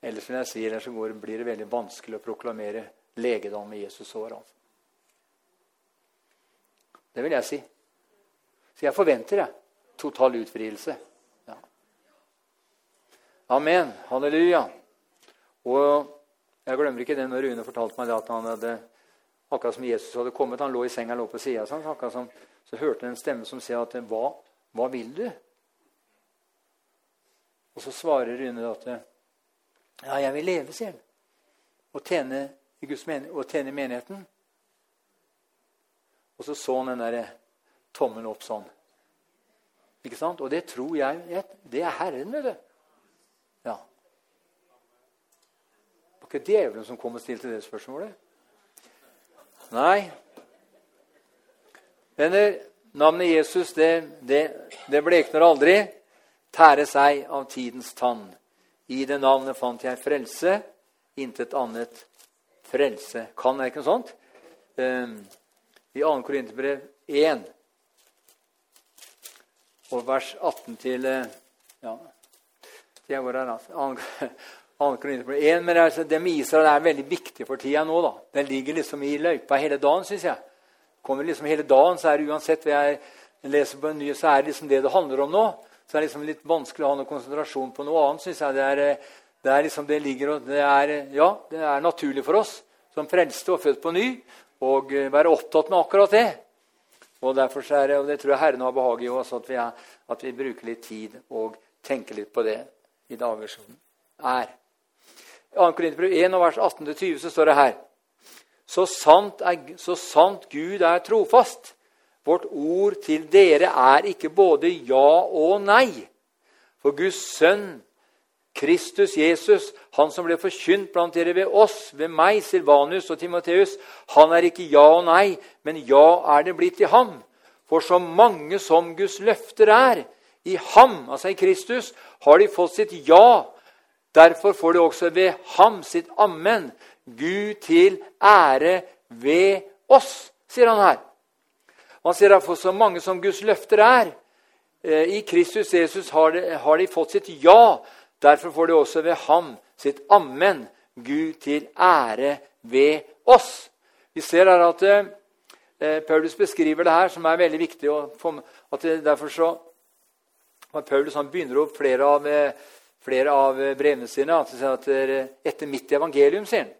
Ellers vil jeg si, ellers så går, blir det veldig vanskelig å proklamere legedom med Jesus sår. Altså. Det vil jeg si. Så jeg forventer jeg, total utfrielse. Ja. Amen. Halleluja. Og jeg glemmer ikke det når Rune fortalte meg at han hadde akkurat som Jesus hadde kommet. Han lå i senga lå på sida sånn, akkurat så hørte han en stemme som sier at hva, hva vil du? Og så svarer Rune at ja, jeg vil leve, sier han. Og tjene og tjene menigheten. Og så så han den der tommelen opp sånn. Ikke sant? Og det tror jeg Det er Herren, vet du. Ja. Var ikke djevelen som kom og stilte det spørsmålet. Nei. Venner, navnet Jesus, det, det, det blekner aldri. Tære seg av tidens tann. I det navnet fant jeg frelse, intet annet frelse. Kan det ikke noe sånt? Um, I 2. Korinterbrev 1 og vers 18 til eh, ja, er er 2. Korinterbrev 1, Men altså, det med Israel er veldig viktig for tida nå. da. Den ligger liksom i løypa hele dagen, syns jeg. Kommer liksom hele dagen, så er det uansett hva jeg leser på en ny, så er det liksom det det handler om nå. Så er det liksom litt vanskelig å ha noe konsentrasjon på noe annet, syns jeg. Det er, eh, det er liksom det ligger og det er, Ja, det er naturlig for oss som frelste og født på ny, og eh, være opptatt med akkurat det. Og derfor er det, og det tror jeg Herren har behag i oss, at vi, at vi bruker litt tid og tenker litt på det i dager som er. I 2. Korinterbrev 1, vers 18-20 så står det her så sant, er, så sant Gud er trofast. Vårt ord til dere er ikke både ja og nei. For Guds sønn Kristus Jesus, han som ble forkynt blant dere ved oss, ved meg, Silvanus og Timoteus, han er ikke ja og nei, men ja er det blitt i ham. For så mange som Guds løfter er, i ham, altså i Kristus, har de fått sitt ja Derfor får du også ved ham sitt ammen, Gud til ære ved oss, sier han her. Han sier at for så mange som Guds løfter er, eh, i Kristus Jesus har de, har de fått sitt ja. Derfor får de også ved ham sitt ammen, Gud til ære ved oss. Vi ser her at eh, Paulus beskriver det her, som er veldig viktig. at det, derfor så Paulus begynner opp flere av, eh, flere av brevene sine at, at etter mitt evangelium. sier han.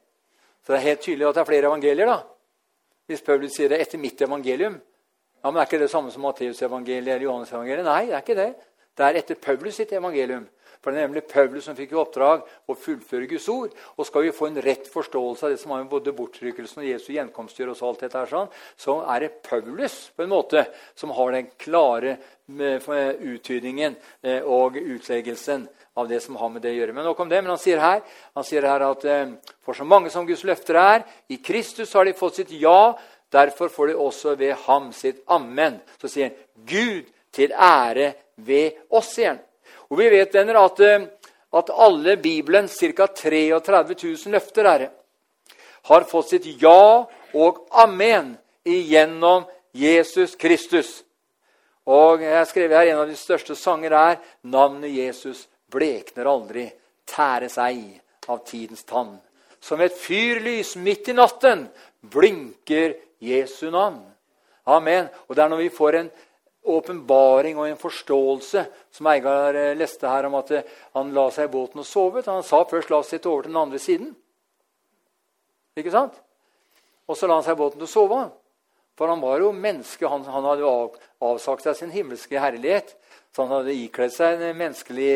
Så det er helt tydelig at det er flere evangelier. da. Hvis Paulus sier det etter mitt evangelium. Ja, men Er ikke det samme som Matteusevangeliet eller Johannes-evangeliet? Nei, det er ikke det. Det er etter Paulus sitt evangelium. For det er nemlig Paulus som fikk i oppdrag å fullføre Guds ord. Og skal vi få en rett forståelse av det som har med både bortrykkelsen og Jesu gjenkomst gjør, og alt dette her, sånn, så er det Paulus på en måte som har den klare eh, uttydningen eh, og utleggelsen av det som har med det å gjøre. Men nok om det. Men han sier her, han sier her at eh, for så mange som Guds løfter er, i Kristus har de fått sitt ja. Derfor får de også ved ham sitt amen. Så sier han Gud til ære ved oss, han. Og vi vet venner, at, eh, at alle Bibelens ca. 33 000 løfter er, har fått sitt ja og amen igjennom Jesus Kristus. Og jeg skrev her En av de største sanger er 'Navnet Jesus blekner aldri, tæres ei av tidens tann'. Som et fyrlys midt i natten blinker Jesu navn. Amen. Og det er når vi får en åpenbaring og en forståelse, som Eigar eh, leste her om at eh, han la seg i båten og sovet. Han sa først 'la oss sitte over til den andre siden'. Ikke sant? Og så la han seg i båten å sove. For han var jo menneske. Han, han hadde jo avsagt seg sin himmelske herlighet. Så han hadde ikledd seg en menneskelig,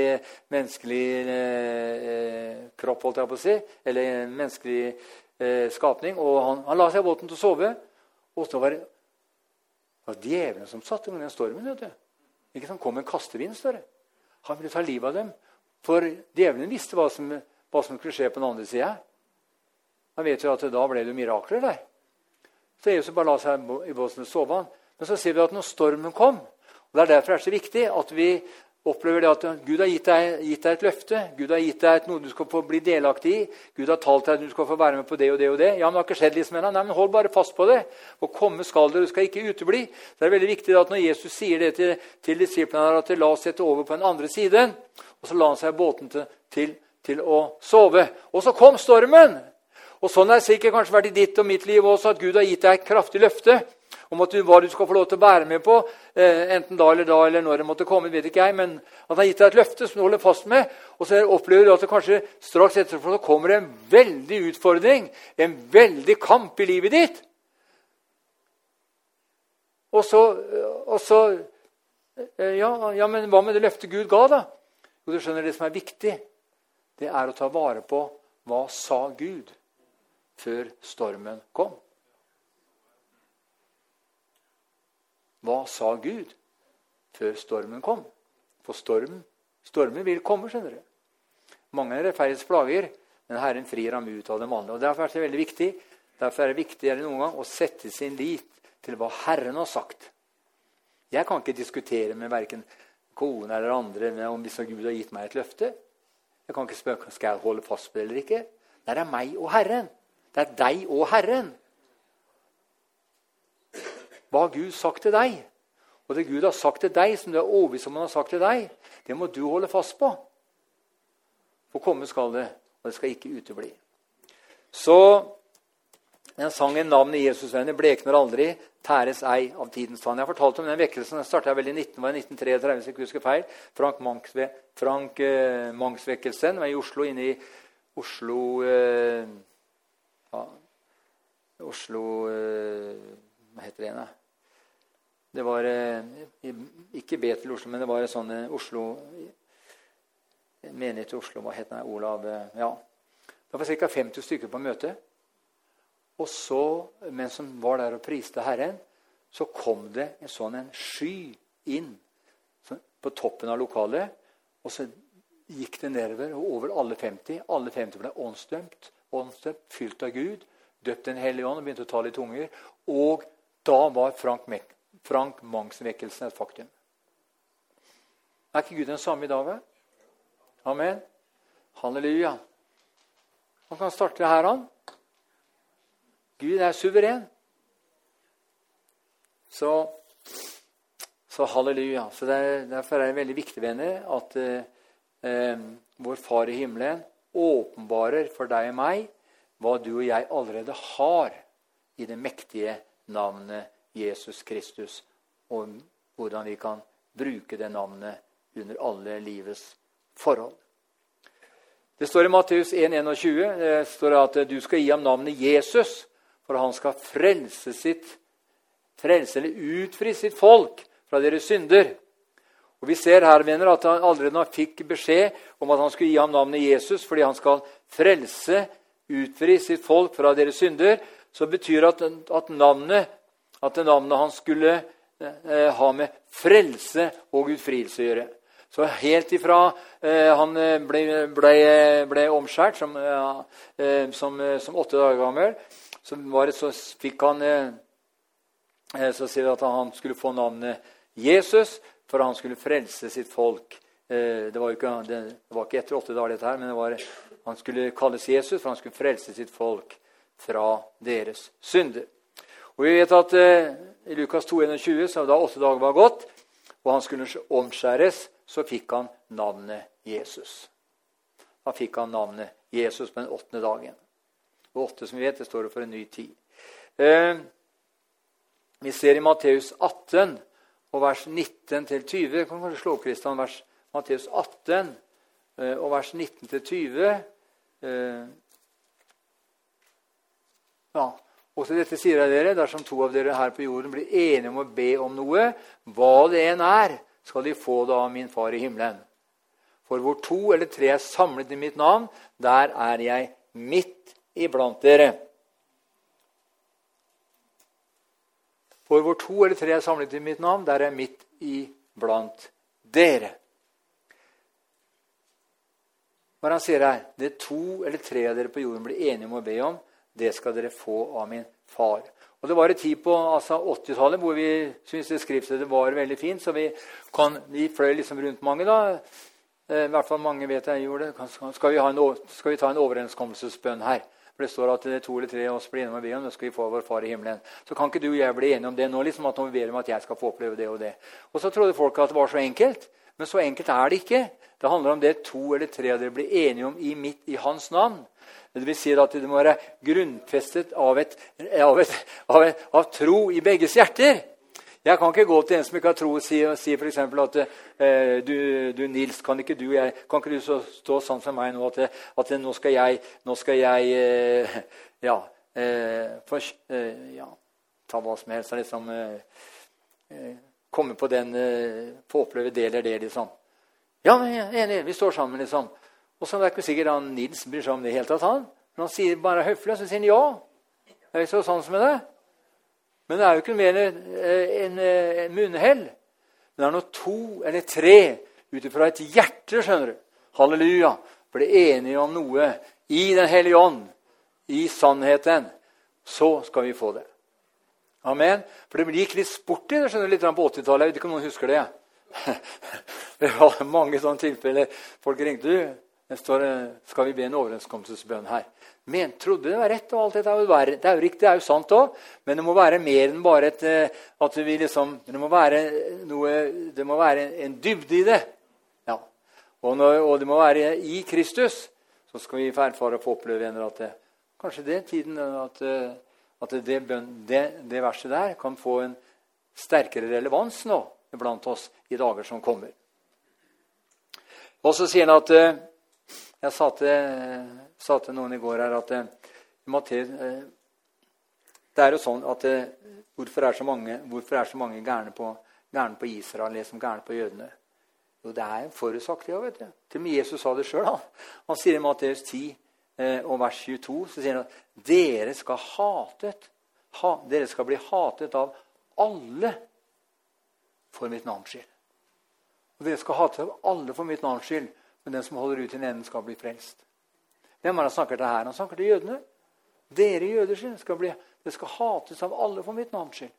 menneskelig eh, kropp, holdt jeg på å si. Eller en menneskelig eh, skapning. Og han, han la seg i båten til å sove. Og så var det det var djevelen som satte i gang den stormen. vet du. Ikke som kom en kastevind. står det. Han ville ta livet av dem. For djevelen visste hva som, hva som skulle skje på den andre sida. Han vet jo at da ble det mirakler der. Så Jesus bare la seg i båten og sove. Men så ser vi at når stormen kom og Det er derfor det er så viktig at vi opplever det at Gud har gitt deg, gitt deg, et løfte, Gud har gitt deg noe du skal få bli delaktig i. Gud har talt deg at du skal få være med på det og det og det. Ja, men det har ikke skjedd liksom ennå. Nei, men hold bare fast på det. Og komme skal dere, du skal ikke utebli. Så det er veldig viktig at når Jesus sier det til, til disiplene, at la oss sette over på den andre siden, og så la han seg båten til, til, til å sove. Og så kom stormen! Og Sånn har det sikkert kanskje vært i ditt og mitt liv også, at Gud har gitt deg et kraftig løfte om at du, hva du skal få lov til å være med på, eh, enten da eller da eller når det måtte komme. vet ikke jeg, Men han har gitt deg et løfte som du holder fast med. Og så opplever du at det kanskje straks etterpå så kommer det en veldig utfordring, en veldig kamp i livet ditt. Og så, og så eh, ja, ja, men hva med det løftet Gud ga, da? Jo, du skjønner, Det som er viktig, det er å ta vare på hva sa Gud før stormen kom. Hva sa Gud før stormen kom? For stormen, stormen vil komme, skjønner du. Mange er rettferdighets plager, men Herren frir ham ut av dem alle. Og Derfor er det veldig viktig derfor er det viktigere enn noen gang å sette sin lit til hva Herren har sagt. Jeg kan ikke diskutere med verken kone eller andre om hvis Gud har gitt meg et løfte. Jeg kan ikke spørre skal jeg holde fast på det eller ikke. Det er meg og Herren. Det er deg og Herren. Hva har Gud sagt til deg? Og det Gud har sagt til deg, som du er overbevist om han har sagt til deg, det må du holde fast på. For komme skal det, og det skal ikke utebli. Så den sangen 'Navnet Jesusvenner' blekner aldri, tæres ei av tidens tann. Jeg har fortalt om den vekkelsen. Den starta vel i 1933, hvis jeg ikke husker feil. Frank, Mangs, Frank eh, var i Oslo, inne i Oslo eh, ja, Oslo eh, Hva heter det igjen? Det var eh, ikke Betel Oslo, men det var en sånn eh, Oslo menighet i Oslo. Hva het den? Olav eh, Ja. Det var ca. 50 stykker på møtet. Og så, mens de var der og priste Herren, så kom det en sånn en sky inn på toppen av lokalet. Og så gikk det nedover og over alle 50. Alle 50 ble åndsdømt, åndsdømt fylt av Gud, døpt Den hellige ånd og begynte å tale i tunger. Og da var Frank Frank Mangs-vekkelsen et faktum. Er ikke Gud den samme i dag? Amen. Halleluja. Man kan starte her, han. Gud er suveren. Så, så halleluja. Så er, Derfor er det veldig viktig, venner, at eh, eh, vår Far i himmelen åpenbarer for deg og meg hva du og jeg allerede har i det mektige navnet Jesus Kristus, og hvordan vi kan bruke det navnet under alle livets forhold. Det står i Matteus 1,21 det står at du skal gi ham navnet Jesus, for han skal frelse sitt frelse eller utfri sitt folk fra deres synder. Og Vi ser her venner, at han allerede fikk beskjed om at han skulle gi ham navnet Jesus fordi han skal frelse, utfri sitt folk fra deres synder, så betyr at, at navnet at navnet han skulle eh, ha med frelse og utfrielse å gjøre. Så helt ifra eh, han eh, ble, ble, ble omskjært som, som, som, åtte dager gammel, så, det, så fikk han Så sier vi at han skulle få navnet Jesus, for han skulle frelse sitt folk. Det var, ikke, det, var ikke etter åtte dager, dette her, men var, han skulle kalles Jesus, for han skulle frelse sitt folk fra deres synder. Og vi vet at I Lukas 2, 21, så da åtte dager var gått, og han skulle omskjæres, så fikk han navnet Jesus. Da fikk han navnet Jesus på den åttende dagen. Og åtte, som vi vet, det står for en ny tid. Eh, vi ser i Matteus 18 og vers 19-20 Kan kanskje slå Kristian, vers Matteus 18 eh, og vers 19-20. Eh, ja, også dette sier jeg dere, dersom to av dere her på jorden blir enige om å be om noe, hva det enn er, skal de få det av min far i himmelen. For hvor to eller tre er samlet i mitt navn, der er jeg midt iblant dere. For hvor to eller tre er samlet i mitt navn, der er jeg midt iblant dere. Hva han sier her? Det to eller tre av dere på jorden blir enige om å be om, det skal dere få av min far. Og Det var en tid på altså 80-tallet hvor vi syntes skriftstedet var veldig fint. Så vi, kan, vi fløy liksom rundt mange. da. Eh, I hvert fall mange vet jeg gjorde det. Skal vi, en, skal vi ta en overenskomstesbønn her? For Det står at det er to eller tre av oss blir enige om å be om så skal vi få vår Far i himmelen. Så kan ikke du og jeg bli enige om det nå, liksom at nå ber om at jeg skal få oppleve det og det. Og så trodde folk at det var så enkelt. Men så enkelt er det ikke. Det handler om det to eller tre av dere blir enige om i, mitt, i hans navn. Det vil si at det må være grunnfestet av, et, av, et, av, et, av tro i begges hjerter. Jeg kan ikke gå til en som ikke har tro, og si, si f.eks. at eh, du, du, Nils, kan ikke du, jeg, kan ikke du så, stå sånn for meg nå at, at nå skal jeg, nå skal jeg eh, ja, eh, for, eh, ja, ta hva som helst. Liksom, eh, eh, komme på den Få oppleve det eller det, liksom. Ja, men enig. Vi står sammen, liksom. Og så er det ikke sikkert han Nils bryr seg om det i hele tatt. han. Men han sier bare høflig, så sier han ja. Det er ikke så sånn som det. Men det er jo ikke mer enn en, en munnhell. Men det er nå to eller tre ut ifra et hjerte, skjønner du, halleluja, blir enige om noe i Den hellige ånd, i sannheten, så skal vi få det. Amen. For det gikk litt sport i det skjønner du, litt på 80-tallet. Jeg vet ikke om noen husker det. Det var mange sånne tilfeller. Folk ringte. du, det står skal vi be en overenskomstesbønn her. Men trodde det var rett, og alt dette er jo, det er jo riktig, det er jo sant òg. Men det må være mer enn bare et, eh, at vi liksom, det må være noe, det må være en dybde i det. Ja. Og, når, og det må være i Kristus. Så skal vi få erfare og få oppleve at det, kanskje det tiden at, eh, at det, det, det verset der kan få en sterkere relevans nå blant oss i dager som kommer. Og så sier han at eh, jeg sa til, sa til, noen i går her at eh, eh, det er jo sånn at eh, Hvorfor er så mange, hvorfor er så mange gærne, på, gærne på Israel, liksom gærne på jødene? Jo, det er forutsagt, ja, vet du. Til og med Jesus sa det sjøl. Han. han sier i Matteus 10 eh, og vers 22 så sier han at dere skal hatet ha, dere skal bli hatet av alle for mitt navns skyld. Og dere skal hates av alle for mitt navns skyld. Men den som holder ut til enden, skal bli frelst. Hvem er det han snakker til her? Han snakker til jødene. Dere jøder skyld skal bli, det skal hates av alle for mitt navns skyld.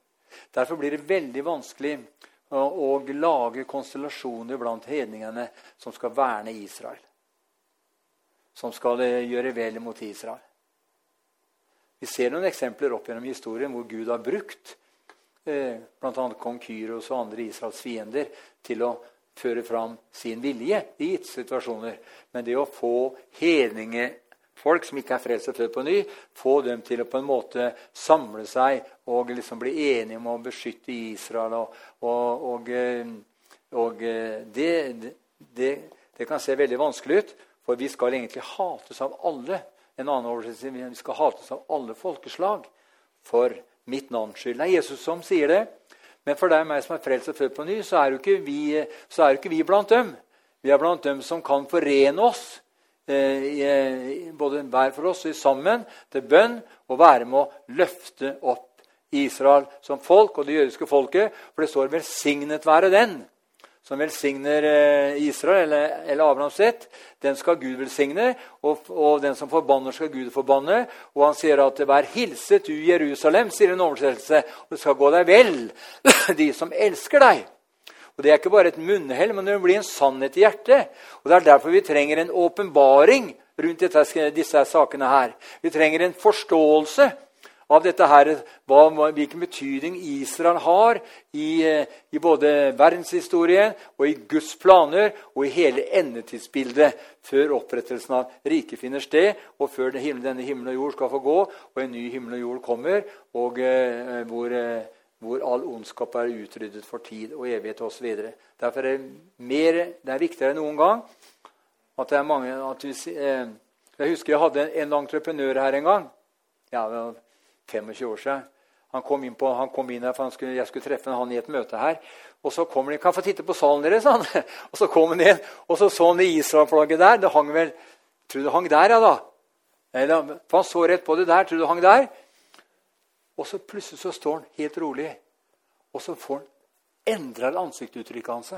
Derfor blir det veldig vanskelig å, lage konstellasjoner blant hedningene som skal verne Israel. som skal eh, gjøre vel mot Israel. Vi ser noen eksempler opp gjennom historien hvor Gud har brukt eh, bl.a. kong Kyros og andre Israels fiender til å føre fram sin vilje i gitte situasjoner. Men det å få hedningefolk som ikke er frelst og født på ny, få dem til å på en måte samle seg og liksom bli enige om å beskytte Israel og, og, og, eh, og eh, det, det, det, kan se veldig vanskelig ut, for vi skal egentlig hates av alle. En annen oversettelse vi skal hates av alle folkeslag for mitt navns skyld. Det er Jesus som sier det. Men for deg og meg som er frelst og født på ny, så er jo ikke vi, ikke vi blant dem. Vi er blant dem som kan forene oss, eh, både hver for oss og sammen, til bønn og være med å løfte opp Israel som folk og det jødiske folket. For det står 'velsignet være den' som velsigner eh, Israel eller, eller Abraham sitt, den skal Gud velsigne. Og, og, den som forbanner, skal Gud forbanne. Og han sier at 'vær hilset, du Jerusalem', sier en oversettelse. Og det skal gå deg vel, de som elsker deg. Og Det er ikke bare et munnhell, men det blir en sannhet i hjertet. Og Det er derfor vi trenger en åpenbaring rundt dette, disse sakene her. Vi trenger en forståelse av dette her, hva, hvilken betydning Israel har i, eh, i, både verdenshistorien og i Guds planer og i hele endetidsbildet før opprettelsen av riket finner sted, og før denne himmelen og jord skal få gå, og en ny himmel og jord kommer, og eh, hvor, eh, hvor, all ondskap er utryddet for tid og evighet osv. Derfor er det, mer, det er viktigere enn noen gang at det er mange at vi, eh, Jeg husker jeg hadde en entreprenør her en gang. Ja, 25 år siden. Han kom inn, på, han kom inn her, for skulle, jeg skulle treffe han i et møte her. Og så kommer han, 'Kan jeg få titte på salen deres?' Han. Og så kom han inn, og så så han det Israel-flagget der. Det hang vel Tror du det hang der, ja, da. Eller, for han så rett på det der. Tror du det hang der. Og så plutselig så står han helt rolig. Og så får han endra ansiktsuttrykket hans.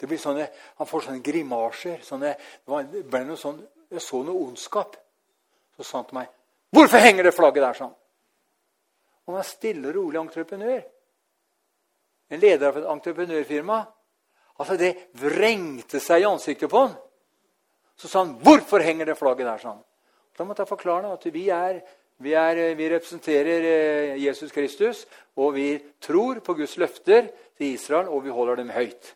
Det blir sånne, Han får sånne grimasjer. Sånne, det ble noe sånn, Jeg så noe ondskap. Så sa han til meg 'Hvorfor henger det flagget der?' sånn? Han var stille og rolig entreprenør. En leder av et entreprenørfirma. Altså, Det vrengte seg i ansiktet på han. Så sa han, 'Hvorfor henger det flagget der?' sånn. Da måtte jeg forklare at vi, er, vi, er, vi representerer eh, Jesus Kristus, og vi tror på Guds løfter til Israel, og vi holder dem høyt.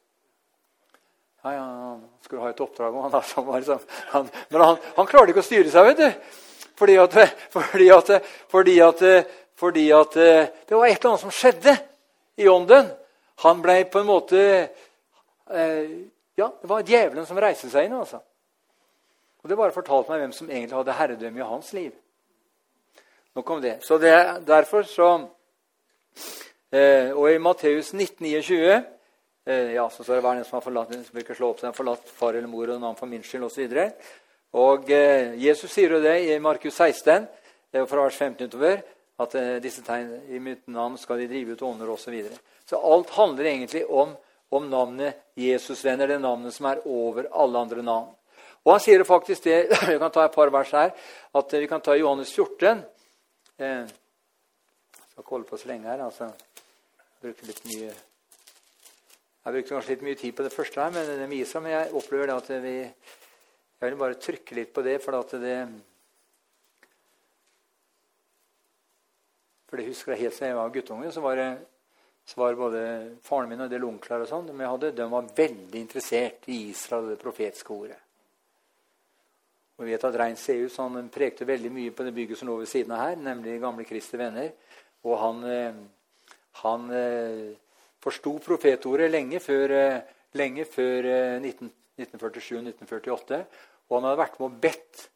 Ja, ja, Han skulle ha et oppdrag, og han, liksom, han, men han, han klarte ikke å styre seg. vet du. Fordi at, fordi at, fordi at, fordi at det var et eller annet som skjedde i ånden. Han ble på en måte eh, Ja, det var djevelen som reiste seg inn. altså. Og Det bare fortalte meg hvem som egentlig hadde herredømme i hans liv. Nok om det. Så det, derfor så eh, Og i Matteus 19, 29 eh, ja, så står det hver den som har forlatt, som ikke slå opp seg, forlatt far eller mor og navn for min skyld osv. Og eh, Jesus sier jo det i Markus 16, det er fra vers 15 utover, at eh, disse tegn i mitt navn skal de drive ut ånder osv. Så, videre. så alt handler egentlig om, om navnet Jesusvenner, det navnet som er over alle andre navn. Og han sier faktisk det Vi kan ta et par vers her. at Vi kan ta Johannes 14. Eh, jeg skal ikke holde på så lenge her. altså. Bruke litt mye Jeg brukte kanskje litt mye tid på det første her, men det viser, men jeg opplever det at vi jeg vil bare trykke litt på det, for at det For det husker jeg helt siden jeg var guttunge, så var, det, så var både faren min og en del onkler og sånn, de, hadde, de var veldig interessert i Israel og det profetiske ordet. Og vi vet at Rein Seus han prekte veldig mye på det bygget som lå ved siden av her, nemlig Gamle Kristi Venner. Og han, eh, han eh, forsto profetordet lenge før, eh, lenge før 1947-1948. Og han hadde vært med og bedt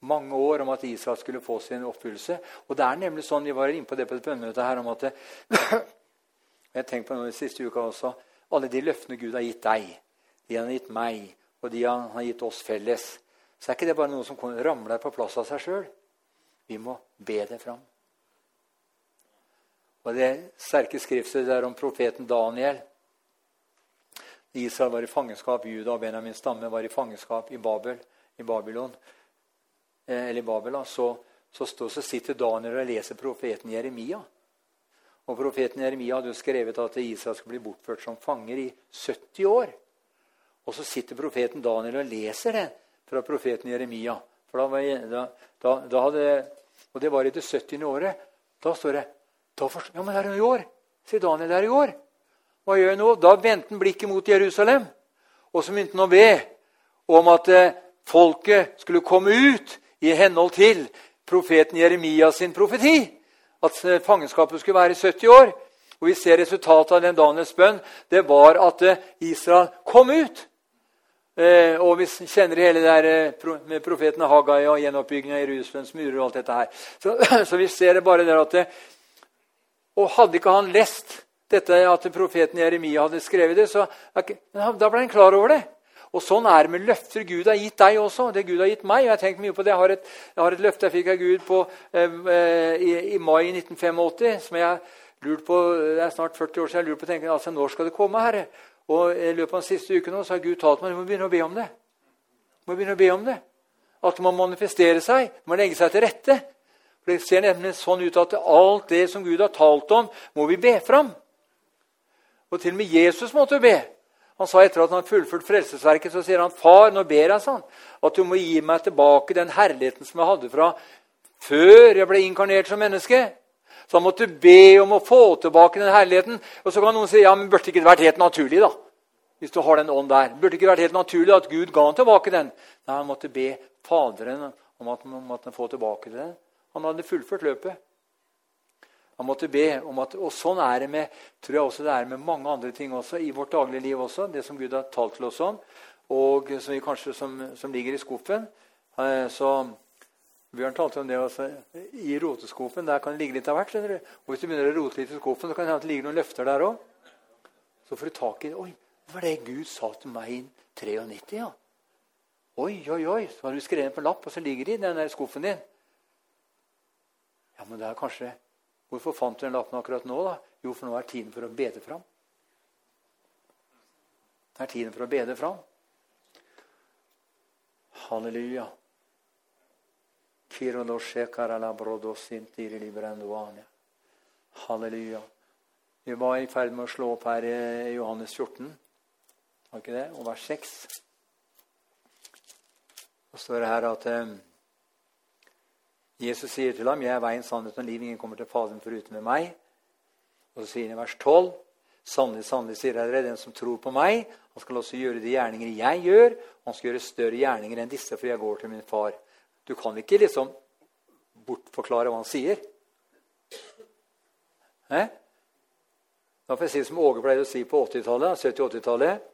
mange år om at Israel skulle få sin oppfyllelse. Og det er nemlig sånn, Vi var inne på det på et bønnemøte her om at det, Jeg har på i siste uka også. Alle de løftene Gud har gitt deg, de han har gitt meg, og de han har gitt oss felles, så er ikke det bare noe som ramler på plass av seg sjøl. Vi må be det fram. Og Det sterke skriftet der om profeten Daniel Israel var i fangenskap, Juda og Benjamins stamme var i fangenskap i Babel, i Babylon. Eh, eller Babel, så, så, så sitter Daniel og leser profeten Jeremia. Og Profeten Jeremia hadde jo skrevet at Israel skulle bli bortført som fanger i 70 år. Og så sitter profeten Daniel og leser det fra profeten Jeremia. For da var da, da hadde, og det var i det 70. året. Da står det da forstår, Ja, men det er jo i år! sier Daniel. Det er i år. Hva gjør jeg nå? Da vendte han blikket mot Jerusalem. Og så begynte han å be om at eh, folket skulle komme ut i henhold til profeten Jeremia sin profeti. At eh, fangenskapet skulle være i 70 år. Og vi ser resultatet av den Daniels bønn. Det var at eh, Israel kom ut. Eh, og vi kjenner hele det der med profeten Hagai og gjenoppbygging av Jerusalems murer. og alt dette her. Så, så, vi ser det bare der at det, Og hadde ikke han lest dette at profeten Jeremia hadde skrevet det, så da ble han klar over det. Og Sånn er det med løfter Gud har gitt deg også. det Gud har gitt meg. og Jeg har mye på det. Jeg har et, jeg har et løfte jeg fikk av Gud på, eh, i, i, mai 1985 som jeg lurt på, Det er snart 40 år siden jeg lurte på å tenke, altså, når skal det komme. Herre? Og I løpet av den siste uken nå, så har Gud talt meg du må begynne å be om det. Du må begynne å be om det. At det må manifestere seg. Det må legge seg til rette. For Det ser nemlig sånn ut at alt det som Gud har talt om, må vi be fram. Og til og med Jesus måtte be. Han sa etter at han fullført Frelsesverket, så sier han, 'Far, nå ber jeg sånn, at du må gi meg tilbake den herligheten som jeg hadde fra før jeg ble inkarnert som menneske.' Så han måtte be om å få tilbake den herligheten. Og så kan noen si ja, men burde ikke det vært helt naturlig, da? Hvis du har den ånd der. Burde ikke det vært helt naturlig at Gud ga han tilbake den? Nei, Han måtte be Faderen om at, han måtte få tilbake den. Han hadde fullført løpet. Han måtte be om at, Og sånn er det med tror jeg også det er med mange andre ting også, i vårt daglige liv også. Det som Gud har talt til oss om, og som, vi kanskje, som, som ligger i skuffen. Eh, så Bjørn talte om det også. I roteskuffen der kan det ligge litt av hvert. Og Hvis du begynner å rote litt i skuffen, så kan det hende det ligger noen løfter der òg. Så får du tak i Oi, hva var det Gud sa til meg i 93, ja. Oi, oi, oi. Så har du skrevet på lapp, og så ligger det i den der skuffen din. Ja, men det er kanskje Hvorfor fant du den lappen akkurat nå? da? Jo, for nå er tiden for å bede fram. Det er tiden for å bede fram. Halleluja. Halleluja. Vi var i ferd med å slå opp her i Johannes 14, var ikke det? og vers 6. Så står det her at eh, Jesus sier til ham, 'Jeg er veien, sannheten og liv. Ingen kommer til Faderen foruten med meg.' Og så sier han i vers 12.: Sannelig, sannelig, sier jeg dere, den som tror på meg, han skal også gjøre de gjerninger jeg gjør, og han skal gjøre større gjerninger enn disse, for jeg går til min far. Du kan ikke liksom bortforklare hva han sier. Eh? Da får jeg si som Åge pleide å si på 80-tallet, 70-80-tallet.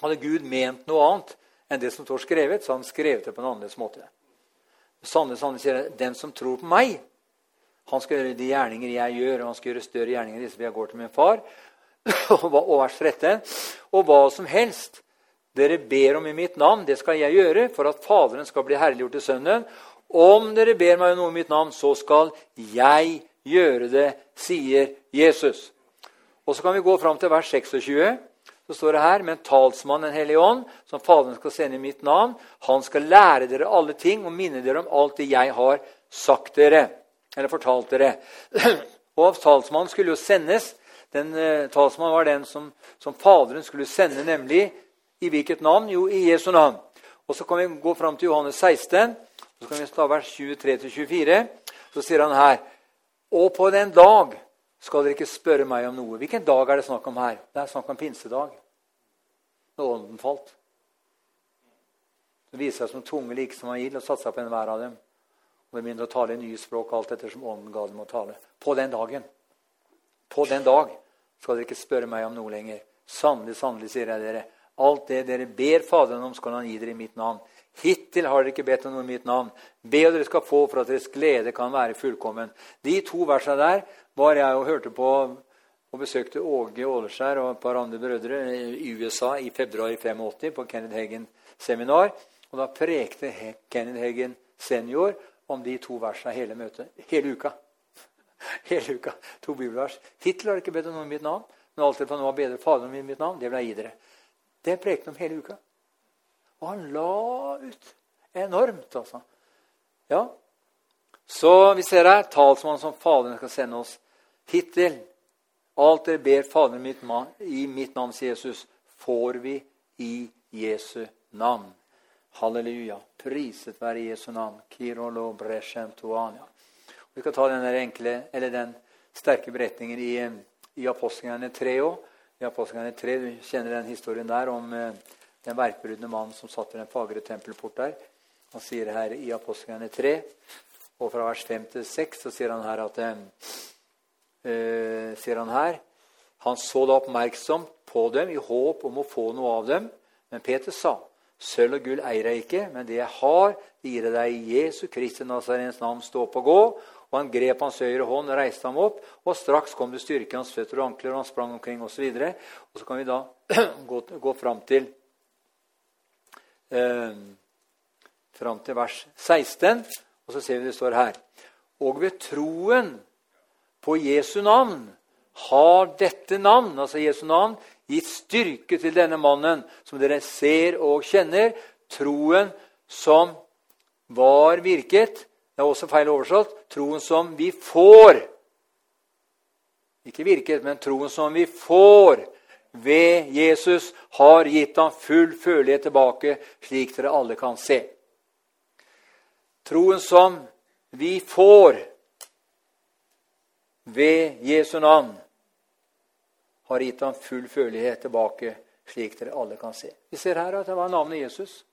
Hadde Gud ment noe annet enn det som står skrevet, så hadde han skrevet det på en annerledes måte. Sannelig, sannelig sier jeg, den som tror på meg, han skal gjøre de gjerninger jeg gjør, og han skal gjøre større gjerninger enn disse, for jeg går til min far. og vers 13. Og hva som helst dere ber om i mitt navn, det skal jeg gjøre, for at Faderen skal bli herliggjort i Sønnen. Om dere ber meg noe i mitt navn, så skal jeg gjøre det, sier Jesus. Og så kan vi gå fram til vers 26 så står det her, Men talsmann, Den hellige ånd, som Faderen skal sende i mitt navn, han skal lære dere alle ting og minne dere om alt det jeg har sagt dere. Eller fortalt dere. Og talsmannen skulle jo sendes. Den uh, Talsmannen var den som, som, Faderen skulle sende, nemlig i hvilket navn? Jo, i Jesu navn. Og Så kan vi gå fram til Johannes 16, så kan vi ta vers 23-24. Så sier han her Og på den dag skal dere ikke spørre meg om noe. Hvilken dag er det snakk om her? Det er snakk om pinsedag. Når ånden falt. Det viser seg som tunge like som han gild, og satte på enhver av dem. Og de begynte å tale i nye språk alt etter som ånden ga dem å tale. På den dagen. På den dag skal dere ikke spørre meg om noe lenger. Sannelig, sannelig, sier jeg dere. Alt det dere ber Faderen om, skal han gi dere i mitt navn. Hittil har dere ikke bedt om noe i mitt navn. Be og dere skal få for at deres glede kan være fullkommen. De to versene der var jeg og hørte på og besøkte Åge Åleskjær og et par andre brødre i USA i februar 85 på Kenneth Hagen-seminar. Og Da prekte Kenneth Hagen senior om de to versene hele møtet. Hele uka. Hele uka. To bibelvers. Hittil har det ikke bedt om noe i mitt navn, men alt dere nå har bedre Faderen om mitt navn, det vil jeg gi dere. Det prekte han om hele uka. Og han la ut enormt, altså. Ja. Så vi ser her talsmannen som Faderen skal sende oss. Hittil alt dere ber Faderen i mitt navn, sier Jesus, får vi i Jesu navn. Halleluja. Priset være Jesu navn. Kirolo brescentuania. Vi kan ta den der enkle, eller den sterke beretningen i, i Apostlene 3 òg. I Apostlene 3, Du kjenner den historien der om eh, den verkbrudne mannen som satt ved den fagre tempelport der. Han sier her i Apostlene 3, og fra vers 5 til 6 så sier han her at eh, sier han her Han så da oppmerksomt på dem i håp om å få noe av dem. Men Peter sa, Sølv og gull eier jeg ikke, men det jeg har, gir jeg deg i Jesu Kristi Nazarens navn. Stå opp og gå. Og han grep hans høyre hånd og reiste ham opp. Og straks kom det styrke i hans føtter og ankler, og han sprang omkring osv. Og, så og så kan vi da gå, gå fram til eh, fram til vers 16, og så ser vi det står her. Og ved troen på Jesu navn har dette navn, altså Jesu navn, gitt styrke til denne mannen, som dere ser og kjenner. Troen som var virket. Det er også feil oversatt. Troen som vi får. Ikke virket, men troen som vi får ved Jesus, har gitt ham full følelighet tilbake, slik dere alle kan se. Troen som vi får ved Jesu navn, har gitt ham full følelighet tilbake, slik dere alle kan se. Vi ser her at det var navnet Jesus.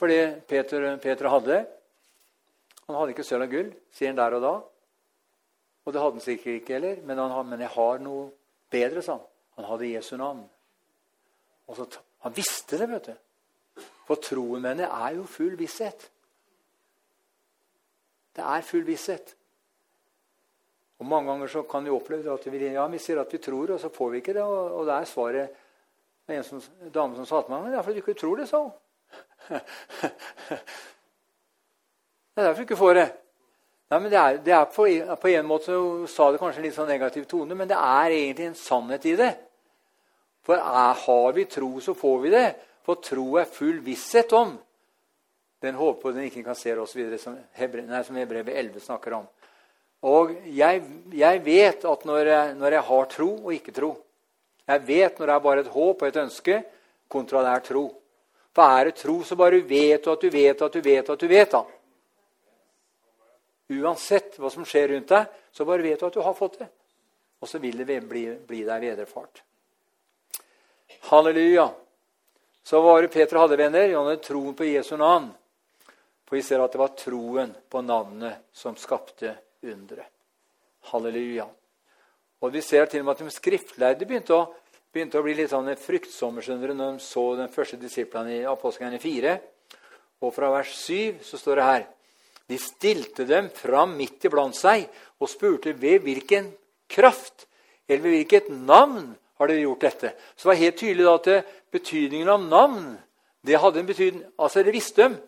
For det Peter, Peter hadde Han hadde ikke sølv og gull, sier han der og da. Og det hadde han sikkert ikke heller, men, han, men jeg har noe bedre, sa han. Han hadde Jesu navn. Og så, han visste det, vet du. For troen med henne er jo full visshet. Det er full visshet. Og Mange ganger så kan vi oppleve at vi, ja, vi sier at vi tror, og så får vi ikke det. Og, og det er svaret en som, dame som sa til meg det er fordi du ikke tror det, sa hun. det er derfor du ikke får det. Nei, men det er, det er på, på, en måte så sa det kanskje en litt sånn negativ tone, men det er egentlig en sannhet i det. For er, har vi tro, så får vi det. For tro er full visshet om den håper den ikke kan se oss som, Hebre, som Hebrevet 11 snakker om. Og jeg, jeg vet at når jeg, når jeg, har tro og ikke tro Jeg vet når det er bare et håp og et ønske, kontra det er tro. For er det tro, så bare vet du at du vet at du vet at du vet. da. Uansett hva som skjer rundt deg, så bare vet du at du har fått det. Og så vil det bli, bli deg vederfart. Halleluja. Så var det Peter hadde, venner. Han hadde troen på Jesu navn. For vi ser at det var troen på navnet som skapte underet. Halleluja. Og Vi ser til og med at de skriftlærde begynte å, begynte å bli litt sånn fryktsomme når de så den første disiplene i Apostlene 4. Og fra vers 7 så står det her De stilte dem fram midt iblant seg og spurte ved hvilken kraft eller ved hvilket navn har dere gjort dette. Så det var helt tydelig da at betydningen av navn det hadde en betydning, altså det visste de.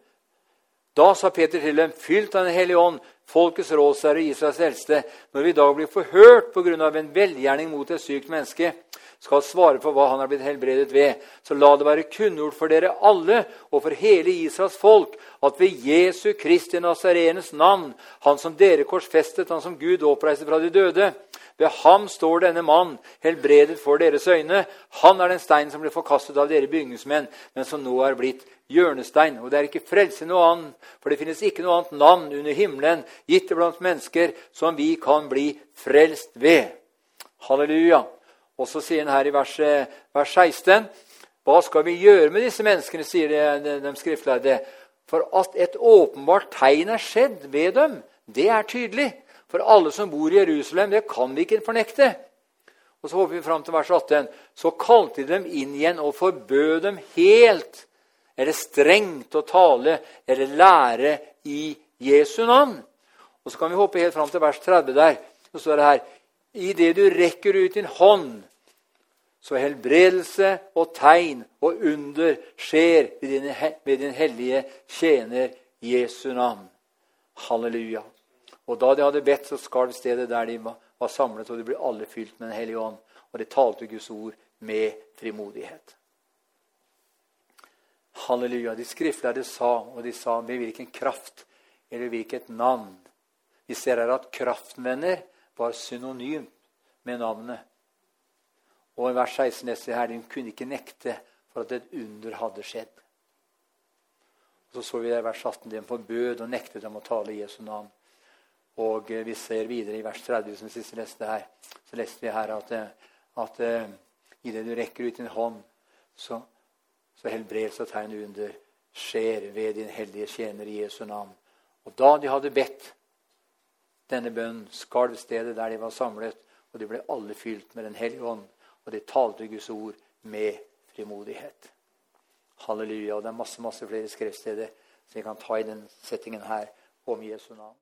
Da sa Peter til dem, fylt av Den hellige ånd, folkets rådsherre Israels eldste, når vi i dag blir forhørt pga. en velgjerning mot et sykt menneske, skal svare på hva han har blitt helbredet ved. Så la det være kunngjort for dere alle og for hele Israels folk at ved Jesu Kristi Nazarenes navn, han som dere korsfestet, han som Gud oppreiste fra de døde, ved ham står denne mann helbredet for deres øyne. Han er den steinen som ble forkastet av dere bygningsmenn, men som nå er blitt hjørnestein. Og det er ikke frelse noe annet, for det finnes ikke noe annet navn under himmelen gitt blant mennesker som vi kan bli frelst ved. Halleluja. Og så sier han her i vers, vers 16.: Hva skal vi gjøre med disse menneskene, sier de, de skriftlærde. For at et åpenbart tegn er skjedd ved dem, det er tydelig. For alle som bor i Jerusalem, det kan vi ikke fornekte. Og Så hopper vi fram til vers 18. Så kalte de dem inn igjen og forbød dem helt eller strengt å tale eller lære i Jesu navn. Og Så kan vi hoppe helt fram til vers 30 der. Så står det her Idet du rekker ut din hånd, så helbredelse og tegn og under skjer ved din, ved din hellige tjener Jesu navn. Halleluja. Og da de hadde bedt, så skalv stedet der de var samlet, og de ble alle fylt med Den hellige ånd. Og de talte Guds ord med frimodighet. Halleluja. De skriftlærde sa, og de sa med hvilken kraft eller hvilket navn. Vi ser her at 'kraftvenner' var synonym med navnet. Og i vers 16 leser her de kunne ikke nekte for at et under hadde skjedd. Og Så så vi i vers 18 de forbød og nektet dem å tale Jesu navn. Og eh, vi ser videre i vers 30, som siste leste her, så leste vi her at, eh, at uh, idet du rekker ut din hånd, så, så helbredelse og tegn under skjer ved din hellige tjener i Jesu navn. Og da de hadde bedt denne bønnen, skalv stedet der de var samlet, og de ble alle fylt med Den hellige ånd, og de talte Guds ord med frimodighet. Halleluja. Og det er masse masse flere skriftsteder som vi kan ta i den settingen her om Jesu navn.